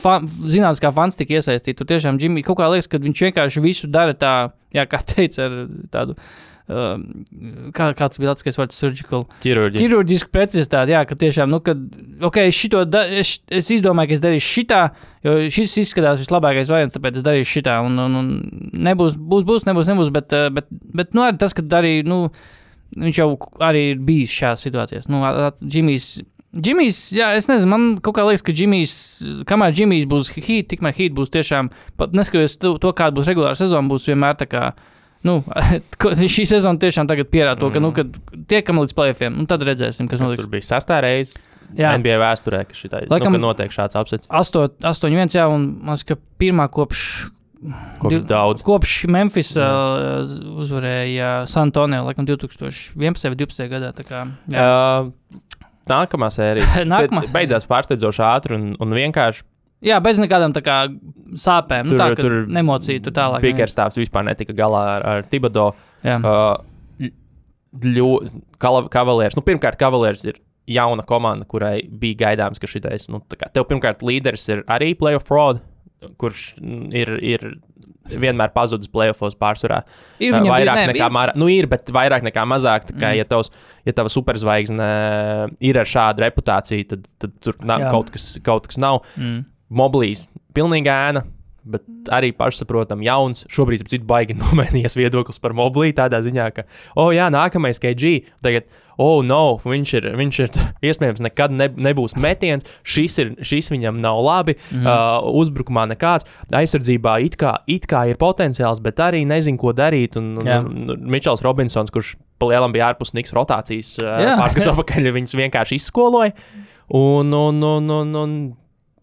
C: fa, zinātniskā fantastika iesaistīta. Tur tiešām Džimijs kaut kā liekas, ka viņš vienkārši visu dara tā, jā, kā teica, ar tādu. Uh, kā, kāds bija kas vārds surgical?
D: Ķirurģiski.
C: Ķirurģiski precizitāte, jā, ka tiešām, nu, kad, ok, šito da, es, es izdomāju, ka es darīšu šitā, jo šis izskatās vislabākais variants, tāpēc es darīšu šitā, un, un, un nebūs, būs, būs, nebūs, nebūs, bet, eh, bet, bet nu, arī tas, ka arī, nu, viņš jau arī ir bijis šajās situācijās. Nu, Džimijs, Džimijs, jā, es nezinu, man kaut kā liekas, ka Džimijs, kamēr Džimijs būs hīt, tikmēr hīt būs tiešām, pat neskatoties to, to kāda būs regulāra sezona, būs vienmēr tā kā. Nu, šī sezona tiešām tagad pierāda to, ka, nu, kad tiekam līdz plēsoņiem, un tad redzēsim, kas notiks.
D: tur bija sastā reize
C: Jā.
D: NBA vēsturē, ka šitā
C: Laikam-
D: nu, notiek šāds apsets.
C: 8, 8, 1, jā, un man liekas, ka pirmā kopš,
D: Kopš daudz.
C: kopš Memphis uh, uzvarēja San Antonio, laikam 2011. vai 2012. gadā. tā Kā, jā.
D: Uh, nākamā sērija.
C: Nākamā.
D: Tad Beidzās pārsteidzoši ātri un, un vienkārši
C: jā, bez nekādām tā kā sāpēm. Nu,
D: Tur-
C: tā, ka
D: tur
C: nemocīja tur tālāk.
D: Pikerstāvs vispār netika galā ar, ar Tibodo.
C: Jā.
D: Uh, ļo, kala, kavalieris. Nu, pirmkārt, kavalieris ir jauna komanda, kurai bija gaidāms, ka šitais, nu, tā kā tev pirmkārt līderis ir arī playoff fraud, kurš ir, ir vienmēr pazudis playoffos pārsvarā.
C: Ir viņam
D: vairāk
C: ne,
D: nekā
C: ir-
D: mārā. Nu, ir, bet vairāk nekā mazāk. Kā,
C: Mm.
D: ja, tavs, ja tava superzvaigzne ir ar šādu reputāciju, tad, tad tur nav, kaut, kas, kaut kas nav.
C: Mm.
D: Moblīs pilnīgi ēna. Bet arī pašsaprotami, jauns. Šobrīd ir baigi nomainījies viedoklis par mobilī. Tādā ziņā, ka, oh, jā, nākamais KG. Tagad, oh, no, viņš ir, viņš ir iespējams nekad ne, nebūs metiens. Šis, ir, šis viņam nav labi. Mm. Uh, uzbrukumā nekāds. Aizsardzībā it kā, it kā ir potenciāls, bet arī nezinu, ko darīt. Un, un, un Mičels Robinsons, kurš palielam bija ārpus Niks rotācijas uh,
C: Jā.
D: pārskats apakaļ, viņus vienkārši izskoloja. Un, un, un, un, un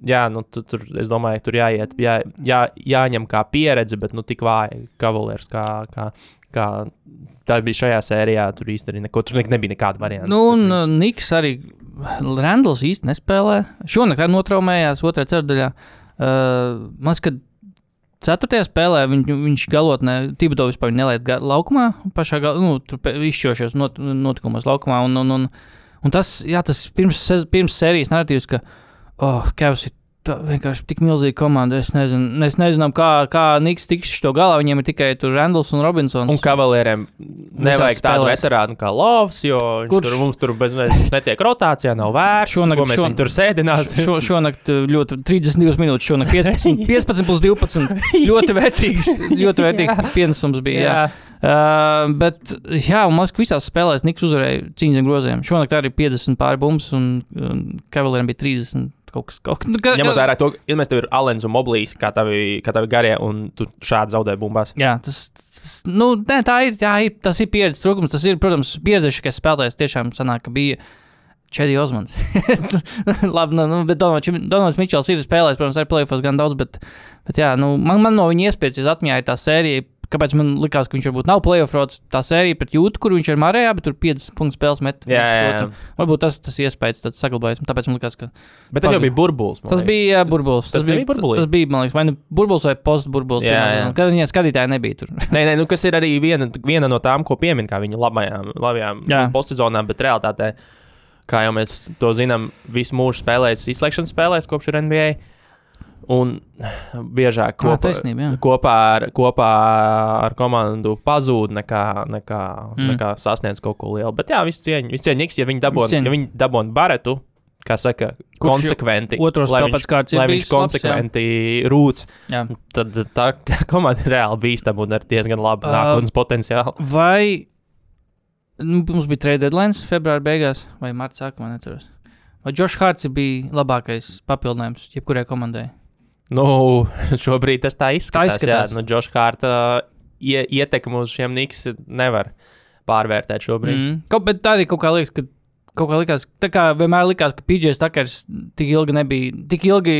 D: jā, nu, tu, tur, es domāju, tur jāiet, jā, jā, jāņem kā pieredze, bet nu, tik vāji kavalieris, kā, kā, kā tā bija šajā sērijā. Tur īstenībā neko, tur ne- nebija nekāda varianta.
C: Nu, un uh, Niks arī Randls īsti nespēlē. Šonakt arī notraumējās otrajā ceturdaļā. Uh, man liekas, ka ceturtajā spēlē viņ, viņš galotnē, Tibodo vispār nelaid ga- laukumā, pašā gal, nu, izšķošos not, notikumos laukumā. Un, un, un, un tas, jā, tas pirms, pirms sērijas narratīvs, ka, oh, Kevs ir tā, vienkārši tik milzīga komanda. Es nezinu, mēs nezinām, kā, kā Niks tiks to galā. Viņiem ir tikai Randls un Robinsons.
D: Un kavalieriem nevajag tādu veterānu kā Lovs, jo
C: Kurš-
D: tur, mums tur bez, viņš netiek rotācijā, nav vērts.
C: Šonakt-
D: mēs
C: šon-
D: tur sēdināsim.
C: Šo, šonakt uh, ļoti 32 minūtes, šonakt 15, 15 plus 12. Ļoti vērtīgs, ļoti vērtīgs pienesums bija. Jā. Uh, bet, jā, un ka visās spēlēs Niks uzvarēja cīņas zem groziem. Šonakt arī 50 pāri bumbuļs, un, un Kavalierim bija 30 kaut kas. Kaut, nu, ka,
D: Ņemot vērā to, ka mēs tev ir Alens un Moblīs, kā tavi, kā tavi garie, un tu šādi zaudē bumbās.
C: Jā, tas, tas, nu, nē, tā ir, tā ir, tas ir pieredzes trūkums. Tas ir, protams, pieredzējušais spēlētājs. Tiešām sanāk, ka bija Čedi Osmans. Labi, nu, nu, bet Donalds, Mičels ir spēlējis, protams, arī plēfos gan daudz, bet, bet jā, nu, man, man no viņa iespējas atmiņā ir tā sērija. Kāpēc man likās, ka viņš varbūt nav plēsoņš rots? Tā sērija pret jūtu, kur viņš ir marējā, bet tur 5 punktu spēles met.
D: Jā, jā, jā.
C: Varbūt tas, tas iespējas tad saglabājas. Tāpēc man likās, ka
D: Bet tas jau bija burbulis. man
C: tas bija jā, burbulis.
D: tas nebija burbulī?
C: Tas bija, man liekas, vai nu burbulis vai postburbulis.
D: Jā, jā.
C: Kad viņa skatītāja nebija tur.
D: Nē, nē, nu, kas ir arī viena, viena no tām, ko piemin kā viņa labajām, labajām
C: Jā.
D: postsezonām, bet realitātē, kā jau mēs to zinām, visu mūžu spēlējis izslēgšanas spēlēs kopš NBA. Un biežāk kopā,
C: taisnība, jā.
D: kopā, ar, kopā ar komandu pazūd, nekā, nekā,
C: Mm.
D: nekā sasniedz kaut ko lielu. Bet jā, viss cieņa, viss cieņa, ja viņi dabūna, ja viņi dabūna baretu, kā saka,
C: Kurš
D: konsekventi.
C: otro
D: lai
C: spēli
D: viņš-
C: pēc kārtas ir
D: Lai viņš
C: labs,
D: konsekventi rūc,
C: Jā.
D: tad tā komanda ir reāli bīstama un ar diezgan labu
C: Ā,
D: nākotnes potenciālu.
C: Vai nu, mums bija trade deadline februāra beigās vai marta sākumā? Neturos. Vai Džošs Hārts bija labākais papildinājums jebkurai komandai?
D: Nu, šobrīd tas tā izskatās.
C: izskatās.
D: Jā, nu, Džoša Hārta ie, ietekmi uz šiem Niks nevar pārvērtēt šobrīd. Mm.
C: Kaut, bet tā arī kaut kā liekas, ka. Kaut kā likās, tā kā vienmēr likās, ka PJs Takers tik ilgi nebija, tik ilgi,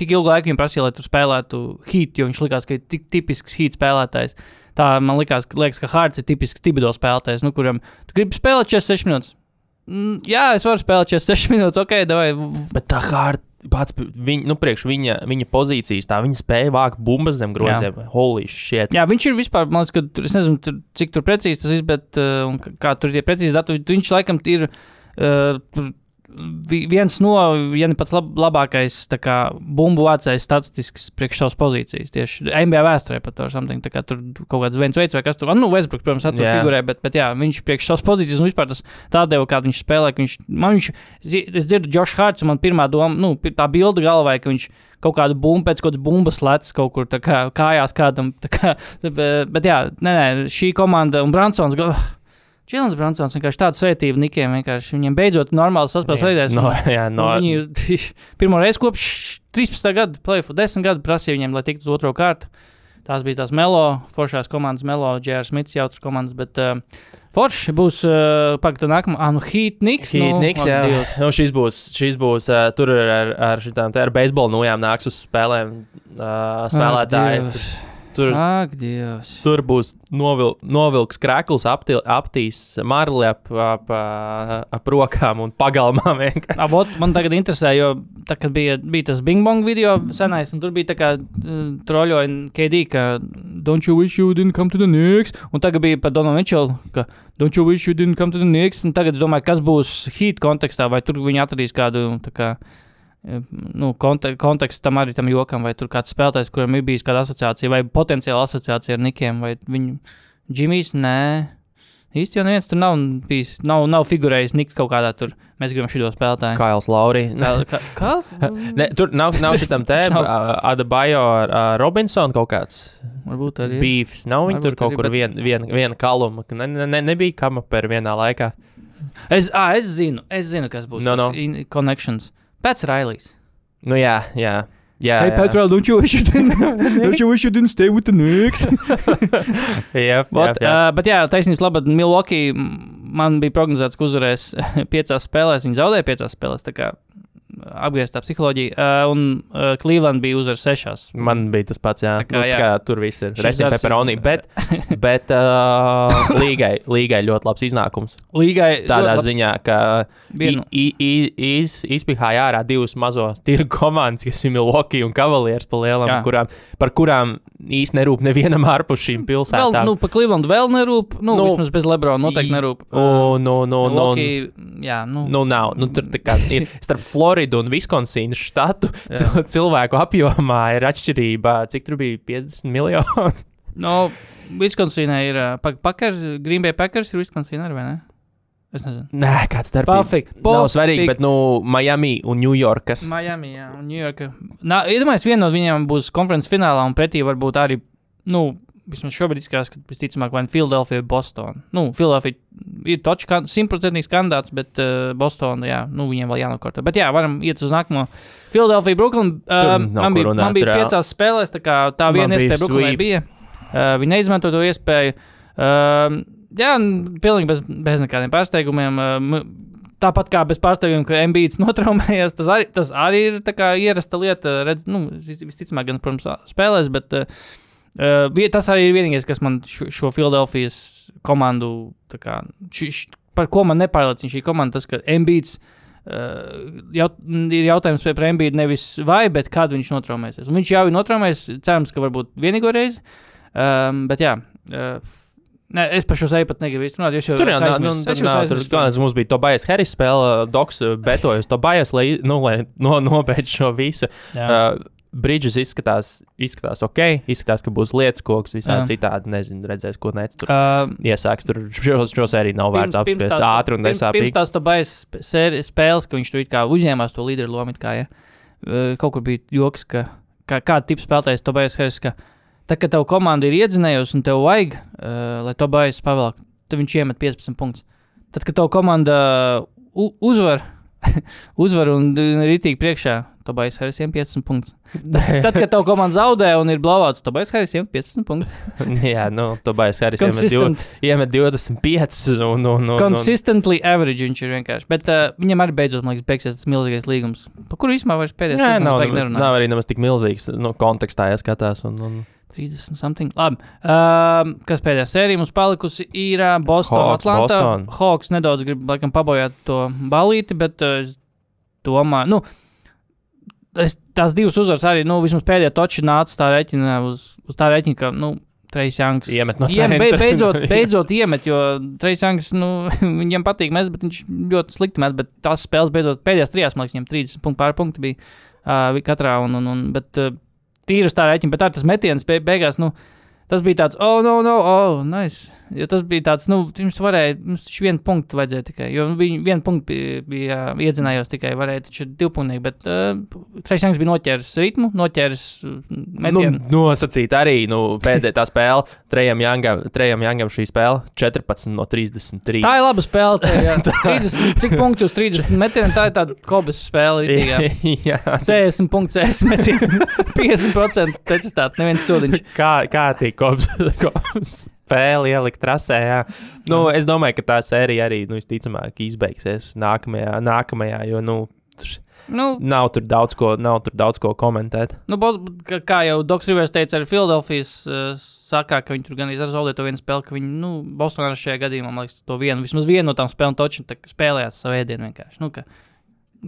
C: tik ilgu laiku viņam prasīja, lai tur spēlētu hīt, jo viņš likās, ka ir tik tipisks hīt spēlētājs. Tā man likās, ka, liekas, ka Hārts ir tipisks Tibido spēlētājs, nu, kuram tu gribi spēlēt 46 minūtes. Mm, jā, es varu spēlēt 46 minūtes, ok, vai
D: Bet tā Hārta. Pats viņa, nu, priekš viņa, viņa pozīcijas, tā viņa spēja vākt bumbas zem groziem. Holy shit!
C: Jā, viņš ir vispār, man liekas, ka tur, es nezinu, tur, cik tur precīzi tas ir, bet uh, kā tur ir tie precīzi dati, viņš laikam ir uh, tur viens no, ja ne pats lab, labākais kā, bumbu vācējs statistisks priekš savas pozīcijas. Tieši NBA vēsturē pat ar something, kā tur kaut kāds viens veids vai kas tur, nu, Westbrook, protams, tur
D: Jā.
C: figurē, bet, bet jā, viņš priekš savas pozīcijas un vispār tas tādēļ, kā viņš spēlē, ka viņš, man viņš, es dzirdu Josh Harts, un man pirmā doma, nu, tā bilde galvā, ka viņš kaut kādu bumbu, pēc kaut kādas bumbas lec kaut kur kā kājās kādam, kā, bet, bet jā, nē, nē, šī komanda un Bransons, gal- Čilins Bransons vienkārši tāda svētība Nikiem, vienkārši viņiem beidzot normāls saspēles veidēs.
D: no, jā, no.
C: Viņi pirmo reizi kopš 13. gada, plēfu 10 gadu prasīja viņiem, lai tiktu uz otro kārtu. Tās bija tās Melo, foršās komandas, Melo, Džērs Smits, jautras komandas, bet uh, Forši būs uh, pagaidā nākamā, ah, nu, Heat Niks.
D: Heat
C: nu,
D: jā.
C: Dievs.
D: Nu, šis būs, šis būs uh, tur ar, ar šitām te ar beisbolu nojām nāks uz spēlēm uh, spēlētāji.
C: Dievs.
D: Tur,
C: Ak, Dievs.
D: tur būs novil, novilks aptil, aptīs marli ap, ap, ap rokām un pagalmām. vienkārši.
C: Abot, man tagad interesē, jo tā, bija, bija tas Bing Bong video senais, un tur bija tā kā troļoja KD, ka Don't you wish you didn't come to the Knicks? Un tagad bija par Donaldu Mitchell, ka Don't you wish you didn't come to the Knicks? Un tagad es domāju, kas būs Heat kontekstā, vai tur viņi atradīs kādu, tā kā, nu, konte, kontekstu tam arī tam jokam, vai tur kāds spēlētājs, kuram ir bijis kāda asociācija, vai potenciāla asociācija ar Nikiem, vai viņu Džimijs, nē. Īsti jau neviens tur nav bijis, nav, nav figurējis Niks kaut kādā tur. Mēs gribam šo spēlētāju.
D: Kails Lauri.
C: Kā- kā- Kas?
D: Ne, tur nav, nav šitam
C: Nav.
D: Adabajo ar uh, Robinsonu kaut kāds
C: Varbūt arī.
D: beefs. Nav viņi tur kaut kur
C: bet-
D: vien, vien, viena kaluma. ka Ne, ne, ne, nebija kama per vienā laikā.
C: Es, à, es zinu, es zinu, kas būs.
D: No,
C: tas
D: no.
C: Connections. Pēc Railijas.
D: Nu jā, jā. jā,
C: Hey,
D: jā.
C: Petrol, don't you wish you didn't, don't you wish you didn't stay with the Knicks?
D: jā,
C: But,
D: jā.
C: uh, bet jā, taisnības labad, Milwaukee man bija prognozēts, ka uzvarēs piecās spēlēs. Viņi zaudēja piecās spēlēs. Tā kā apgrieztā psiholoģija. Uh, un uh, Cleveland bija uzvar sešās.
D: Man bija tas pats, jā.
C: Tā kā,
D: nu,
C: jā.
D: kā, tur viss ir.
C: Ir-
D: pepperoni, bet, bet uh, līgai, līgai ļoti labs iznākums.
C: Līgai
D: Tādā ziņā, ka izpihāja ārā divas mazos tirgu komandas, kas ir Milwaukee un Cavaliers, pa lielam, kurām, par kurām īsti nerūp nevienam ārpus šīm
C: Vēl,
D: pilsētām.
C: nu, pa Cleveland vēl nerūp. Nu,
D: Nu,
C: nu vismaz bez Lebrona noteikti nerūp.
D: Un, nu, nu, nu,
C: Milwaukee, jā, nu.
D: Nu, nav. Nu, tur tā kā ir starp Floridu un Viskonsīnu štatu cil cilvēku apjomā ir atšķirība. Cik tur bija 50 miljoni?
C: No, Viskonsīnā ir Pakers, Green Bay Packers ir Viskonsīnā arī, vai ne? Es nezinu.
D: Nē, kāds darbs.
C: Pafik.
D: Nav svarīgi, bet nu, Miami un Ņujorkas.
C: Miami, jā, un Ņujorka. Nā, iedomājieties, viena no viņiem būs konferences finālā, un pretī varbūt arī, nu, vismaz šobrīd izskatās, ka visticamāk vai nu Filadelfija vai Bostonā. Nu, Filadelfija ir kan- simtprocentīgs kandidāts, bet uh, Bostonā, jā, nu, viņiem vēl jānokārto. Bet jā, varam iet uz nākamo. Filadelfija, Brooklyn. Uh, man bija,
D: runāt,
C: man bija piecās spēlēs, tā kā tā viena iespēja Brooklynai bija. Uh, viņi neizmanto to iespēju. Uh, jā, pilnīgi bez, bez nekādiem pārsteigumiem. Uh, Tāpat kā bez pārsteiguma, ka MBīts notraumējās, tas arī, tas arī ir kā ierasta lieta. Redz, nu, vis- visticamāk, gan, protams, spēlēs, bet uh, uh, tas arī ir vienīgais, kas man šo, šo Filadelfijas komandu, kā, ši, ši, par ko man nepārliecina šī komanda, tas, ka MBīts. Uh, jaut, ir jautājums par MBītu nevis vai, bet kad viņš notraumēsies. Un viņš jau ir notraumējies, cerams, ka varbūt vienīgo reizi. Um, bet jā, uh, ne, es par šo seju pat negribu īsti runāt. Jūs jau
D: nav, tur
C: aizmirsu.
D: galvenais mums bija to Bajas Harris spēle, Doks betojas to Bajas, lai, nu, lai no, nobeidz šo visu.
C: Jā.
D: Uh, Bridges izskatās, izskatās ok, izskatās, ka būs lietas koks, visādi
C: Jā.
D: citādi, nezinu, redzēs, ko nec tur
C: Uh,
D: iesāks. Tur šo, šo sēriju nav vērts apspriest ātri un
C: pirms- Pirms
D: nesāpīgi.
C: tās tabais spēles, ka viņš tur it kā uzņēmās to līderu lomu, kā, ja. Kaut kur bija joks, ka kā, kāda tipa spēlētājs Tobais Harris, ka tad, kad tev komanda ir iedzinējusi un tev vajag, uh, lai Tobais pavelk, tad viņš iemet 15 punktus. Tad, kad tev komanda uzvar, uzvar un ir ritīgi priekšā, Tobais Harris iemet 15 punktus. Tad, kad tev komanda zaudē un ir blauāts, Tobais Harris iemet 15 punktus.
D: Jā, nu, to Bajas Harris iemet, iemet 25 un, un, un, un
C: Consistently average viņš ir vienkārši. Bet uh, viņam arī beidzot, man liekas, beigsies tas milzīgais līgums. Par kuru īstenībā vairs pēdējais sezonas
D: nav,
C: nerunā.
D: nav arī nemaz tik milzīgs nu, kontekstā, ja skatās. Un, un...
C: 30 something. Labi. Uh, kas pēdējā sērijā mums palikusi ir uh, Boston,
D: Hawks,
C: Atlanta.
D: Boston.
C: Hawks nedaudz grib laikam pabojāt to balīti, bet uh, es domāju, nu, es, tās divas uzvaras arī, nu, vismaz pēdējā toča nāca tā rēķina uz, uz tā rēķina, ka, nu, Trejs Janks
D: Iemet no
C: Iem-
D: centra.
C: beidzot, beidzot iemet, jo Trejs Janks, nu, viņam patīk mest, bet viņš ļoti slikti met, bet tās spēles beidzot pēdējās trijās, man liekas, viņam 30 punktu pār punktu bija uh, katrā, un, un, un bet uh, tīrus tā rēķina, bet tā tas metiens be, beigās, nu, tas bija tāds, oh, no, no, oh, nice. Jo tas bija tāds, nu, jums varēja, jums taču vienu punktu vajadzēja tikai, jo viņi vienu punktu bija, bija iedzinājos tikai, varēja taču divpunktīgi, bet uh, Trejs Janks bija noķēris ritmu, noķēris uh,
D: Nu,
C: metienu.
D: nosacīt arī nu, pēdējā spēle. Trejam Jangam, trejam Jangam šī spēle 14 no 33.
C: Tā ir laba spēle. Tā, jā. 30, cik punktu uz 30 metriem? Tā ir tāda kobas spēle. ritīgi, jā.
D: Jā.
C: 60 punktu, 60 metriem. 50% precizitāte, neviens sodiņš.
D: Kā, kā tī kops, kops spēle ielikt trasē. Jā. Nu, es domāju, ka tā sērija arī nu, visticamāk izbeigsies nākamajā, nākamajā jo nu, tur
C: Nu,
D: nav tur daudz ko, nav tur daudz ko komentēt.
C: nu, Bos- kā- jau Doks Rivers teica, ar Filadelfijas uh, sakā, ka viņi tur gan arī zaudēja to vienu spēli, ka viņi, nu, Bostonā šajā gadījumā, man liekas, to vienu, vismaz vienu no tām spēlēm toču spēlējās savu ēdienu vienkārši. Nu, ka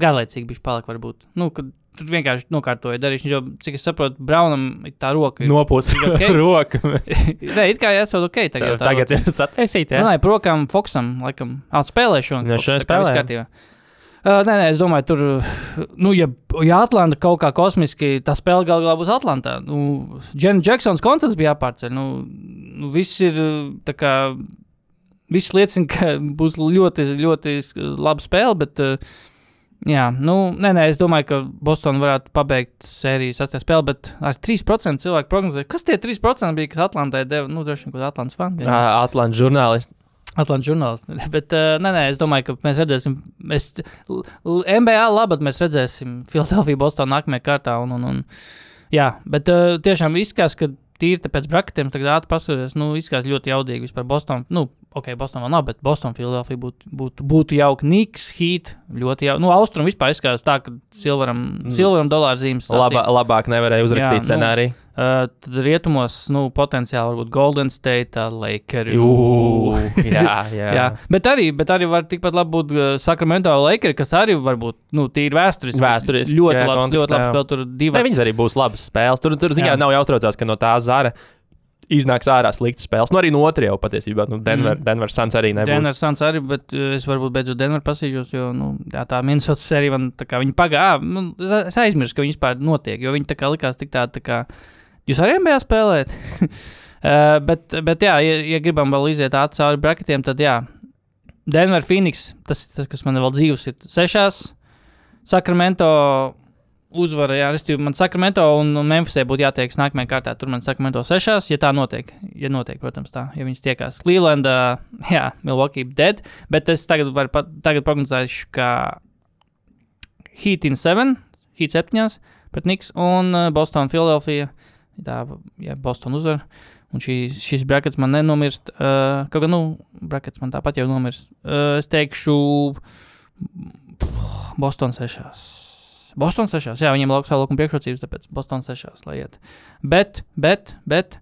C: garlaicīgi bija palika varbūt. Nu, ka tur vienkārši nokārtoja darīšanu, jo, cik es saprotu, Braunam ir tā roka. ir-
D: Nopūst
C: Ir ok?
D: roku.
C: Nē, it kā jāsaka, ok, tagad, tā
D: Tagad ir sataisīta.
C: Nē, prokam, Foksam, laikam, atspēlē šo
D: Jā, šodien spēlē.
C: Uh, nē, nē, es domāju, tur, nu, ja, ja Atlanta kaut kā kosmiski, tā spēle gal galā būs Atlantā. Nu, Džena Džeksons koncerts bija jāpārceļ. Nu, nu, viss ir tā kā, viss liecina, ka būs ļoti, ļoti laba spēle, bet, uh, jā, nu, nē, nē, es domāju, ka Boston varētu pabeigt sēriju sastajā spēlē, bet ar 3% cilvēku prognozēja, kas tie 3% bija, kas Atlantai deva, nu, droši vien, kaut Atlantas fani.
D: Atlantijas žurnālisti.
C: Atlantijas žurnālists. Bet, uh, nē, nē, es domāju, ka mēs redzēsim, mēs, MBA labāk mēs redzēsim Filadelfiju, Bostonu nākamajā kārtā. Un, un, un, jā, bet uh, tiešām izskatās, ka tīri pēc braketiem, tagad ātri paskatās, nu, izskatās ļoti jaudīgi vispār Bostonā. Nu, ok, Bostonā vēl nav, bet Bostonā, Filadelfija būtu, būtu, būtu jauka. Niks, Heat, ļoti jauka. Nu, Austrum vispār izskatās tā, ka Silveram, Silveram dolāra zīmes.
D: Labā, labāk nevarēja uzrakstīt
C: Jā, nu,
D: scenāriju.
C: Uh, tad rietumos, nu, potenciāli varbūt Golden State, Lakers.
D: Jā, jā.
C: Jā, bet arī, bet arī var tikpat labi būt uh, Sacramento Lakers, kas arī var būt nu, tīri vēsturiski.
D: Vēsturiski,
C: ļoti
D: jā,
C: labs,
D: kontekstā,
C: ļoti labs
D: jā.
C: spēle. Tur divas.
D: viņas arī būs labas spēles. Tur, tur ziņā
C: Jā.
D: nav jāuztraucās, ka no tā zara iznāks ārā sliktas spēles. Nu, arī no otras jau patiesībā. Nu, Denver, mm. Denver Suns arī nebūs.
C: Denver Suns arī, bet uh, es varbūt beidzot Denver pasīžos, jo nu, jā, tā Minnesota sērija man tā kā viņi pagāja. Nu, es- aizmirsu, ka viņi vispār notiek, jo viņi tā kā likās tik tādi, tā kā jūs arī NBA spēlējat. uh, bet, bet jā, ja, ja gribam vēl iziet ātri cauri braketiem, tad jā. Denver Phoenix, tas, tas kas man vēl dzīves ir sešās. Sacramento uzvara, jā, restīvi, man Sakramento un Memphisē būtu jātiek nākamajā kārtā. Tur man Sakramento sešās, ja tā notiek. Ja notiek, protams, tā, ja viņas tiekās. Clevelandā, jā, Milwaukee dead, bet es tagad pat, tagad prognozēšu, ka Heat in 7, Heat 7 pret Niks un Boston, Philadelphia. Tā, ja Boston uzvar. Un šī, šis brackets man nenomirst. Uh, kaut gan, nu, brackets man tāpat jau nomirst. Uh, es teikšu, Boston 6. Boston 6. Jā, viņiem lauks savu laukumu priekšrocības, tāpēc Boston 6. lai iet. Bet, bet, bet.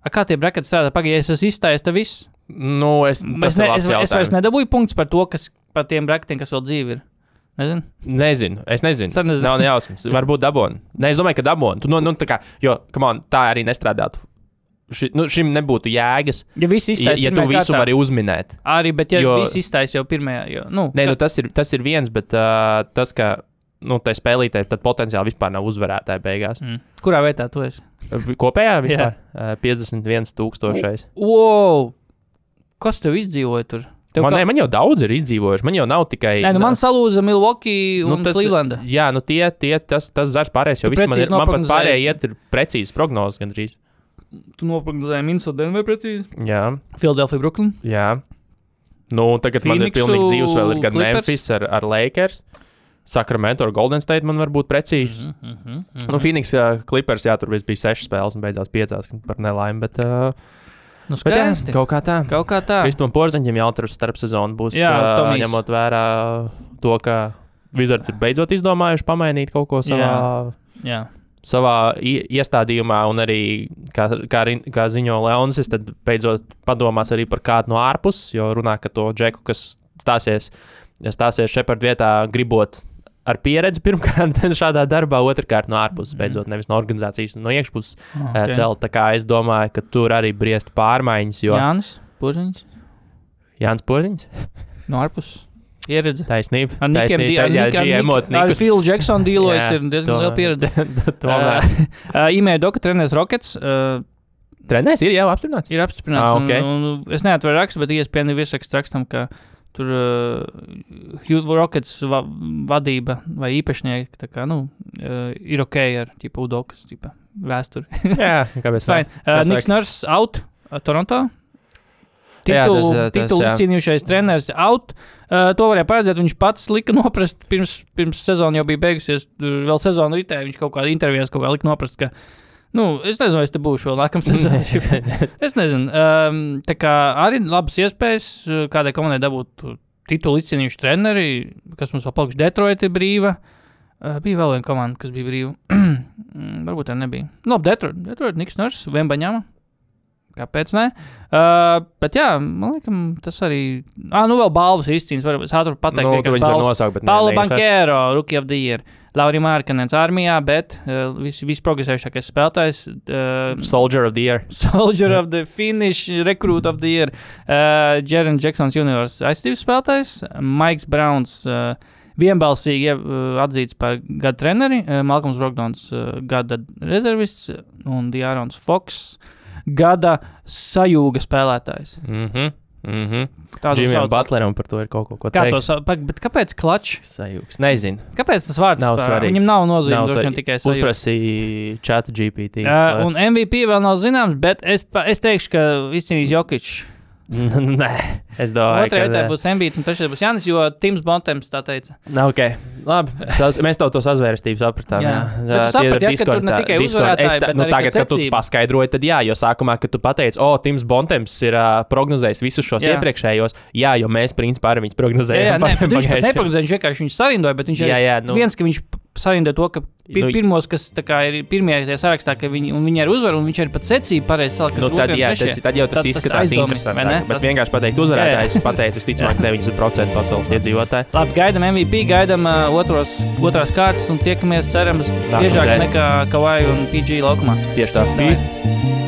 C: A, kā tie brackets strādā? Pagaidiet, es esmu izstājies, tad viss.
D: Nu, es,
C: Es,
D: tas
C: ne, es, es vairs nedabūju punktus par to, kas par tiem bracketiem, kas vēl dzīvi ir. Nezinu.
D: Nezinu, es nezinu.
C: Arī nezinu.
D: Nav nejausmas. Varbūt dabūnu. Nē, es domāju, ka dabūnu. Nu, nu, tā kā, jo, on, tā arī nestrādātu. Ši, nu, šim nebūtu jēgas,
C: Ja viss
D: ja,
C: izstājas,
D: ja tu visu vari uzminēt.
C: Arī, bet ja
D: jo-
C: viss izstājas jau pirmajā, jo, nu,
D: Nē, nu, tas, ir, tas ir viens, bet uh, tas, ka nu, tai spēlītē tad potenciāli vispār nav uzvarētāji beigās.
C: mm. kurā vietā tu esi?
D: Kopējā vispār uh, 51 tūkstošais.
C: Wow! Kas tev izdzīvoja tur? Tev
D: Man,
C: kā-
D: nē, man jau daudz ir izdzīvojuši. Man jau nav tikai.
C: Nē, nu man salūza Milwaukee un nu,
D: tas,
C: Cleveland.
D: jā, nu tie, tie tas, tas zars pārējais. Jo viss man, ir, man pat pārējie iet ir precīzi prognozes gandrīz.
C: Tu noprognozēji Minnesota Denver precīzi.
D: Jā,
C: Philadelphia, Brooklyn.
D: jā. Nu, tagad man ir
C: Phoenixu,
D: pilnīgi dzīves vēl ir gan
C: Clippers.
D: Memphis ar, ar Lakers. Sacramento ar Golden State man var būt precīzi.
C: Mm -hmm, mm -hmm.
D: Nu, Phoenix uh, Clippers, jā, tur bija sešas spēles un beidzās piecās par nelaimi. Bet, uh,
C: Nu,
D: bet jā, kaut kā tā.
C: Kaut kā tā.
D: Kristam Porziņam jautrs starp sezonu būs.
C: Jā,
D: uh, ņemot vērā to, ka Wizards ir beidzot izdomājuši pamainīt kaut ko savā,
C: Jā.
D: savā i- iestādījumā, un arī, kā, kā, kā ziņo Leonis, tad beidzot padomās arī par kādu no ārpuses, jo runā, ka to džeku, kas stāsies, ja stāsies Shepard vietā, gribot ar pieredzi pirmkārt šādā darbā, otrkārt no ārpuses, beidzot nevis no organizācijas, no iekšpuses
C: Oh,
D: okay. celt. Tā kā es domāju, ka tur arī briest pārmaiņas, jo Jā.
C: Jānis, Puziņš.
D: Jānis Porziņš,
C: No ārpuses. Ieredzi.
D: taisnība.
C: Ar Nikiem,
D: taisnība,
C: ar. Philu Jacksonu dīlojas ir diezgan
D: to-
C: liela pieredze.
D: Tomēr.
C: Uh, Imēja Doka treneris Rockets. Uh,
D: Trenēs ir jau apstiprināts.
C: ir apstiprināts.
D: Ah,
C: un-
D: ok.
C: un, un es neatveru rakstu, bet iespējams ir virsraksts rakstam, ka tur uh, Rockets va vadība vai īpašnieki kā, nu, uh, ir ok ar tipu Udokas tipa vēsturi.
D: jā, kāpēc tā?
C: Uh, Niks Nurs out uh, Toronto.
D: Jā,
C: Titulu,
D: tas, tas,
C: titulu
D: jā.
C: izcīnījušais treneris out. Uh, to varēja paredzēt. Viņš pats lika noprast, pirms, pirms sezona jau bija beigusies. Tur vēl sezona ritē viņš kaut kādā intervijā kaut kā lika noprast, ka, nu, es nezinu, es te būšu vēl nākamā sezonā. es nezinu. Um, tā kā arī labas iespējas uh, kādai komandai dabūt titulu izcīnījuši treneri, kas mums vēl palikuši Detroit ir brīva. Uh, bija vēl viena komanda, kas bija brīva. Mm, Varbūt tā nebija. Nu, labi, Detroit, Detroit Niks Nors, Vembaņāma. Kāpēc ne? Uh, bet jā, man liekas, tas arī. Ah, nu vēl balvas izcīnījums. Varbūt es ātri pateikt,
D: Nu, tu
C: vienkārši
D: viņus var
C: balvas.
D: nosaukt, bet
C: Paulo
D: ne- neinteresē.
C: Bankero, Rookie of the Year, Laurija Mārkanens armijā, bet uh, vis, visprogresējušākais spēlētājs. Uh,
D: Soldier of the Year.
C: Soldier of the Finish, Recruit of the Year, uh, Jaren Jacksons Juniors aizstīvs spēlētājs, Maiks Browns. Uh, Vienbalsīgi ja, uh, atzīts par gada treneri, uh, Malcolms Brogdons, uh, gada rezervists un Diārons Foks, gada sajūga spēlētājs.
D: Mhm. Mhm.
C: Tā
D: Džimijam Butleram par to ir kaut ko, ko
C: Kā
D: teikt.
C: to sauc? Bet kāpēc klačs?
D: Sajūgs. Nezinu.
C: Kāpēc tas vārds
D: Nav
C: spēlē?
D: svarīgi.
C: Viņam nav
D: Nav
C: nozīme, droši vien tikai sajūta.
D: Uzprasīja chat GPT.
C: Uh, un MVP vēl nav zināms, bet es, es teikšu, ka izcīnīs Jokic.
D: Nē, es domāju,
C: Otrajā vietā
D: nē.
C: būs Mbīts un trešajā būs Jānis, jo Tims Bontems tā teica.
D: Ok, labi. Sas, mēs tev to sazvērestību sapratām.
C: Jā.
D: Jā,
C: ja, ka tur ne tikai uzvarētāji, bet
D: nu,
C: ka
D: tagad, kad tu paskaidroji, tad jā, jo sākumā, kad tu pateici, o, Tims Bontems ir uh, prognozējis visus šos
C: Jā.
D: jā. iepriekšējos, jā, jo mēs principā arī viņus
C: Jā,
D: prognozējām.
C: jā, nē, bet viņš pat
D: pagājušajā-
C: neprognozēja, viņš vienkārši viņu sarindoja, bet viņš
D: Jā, jā, nu,
C: viens, ka viņš sarindoja to, ka pir,
D: Nu,
C: pirmos, kas kā ir pirmie tajā sarakstā, ka viņi, viņi arī uzvar, un viņš arī pat secību pareizi salika.
D: Nu, tad, jā, tas, tad jau tas
C: Tad tas
D: izskatās interesanti. Bet
C: Tas-
D: vienkārši pateikt, uzvarētājs pateicis, visticamāk, 90% pasaules iedzīvotāji.
C: Labi, gaidām MVP, gaidām uh, otros, otrās kārtas un tiekamies, cerams, biežāk nekā Kavai un PG laukumā.
D: Tieši tā. Peace.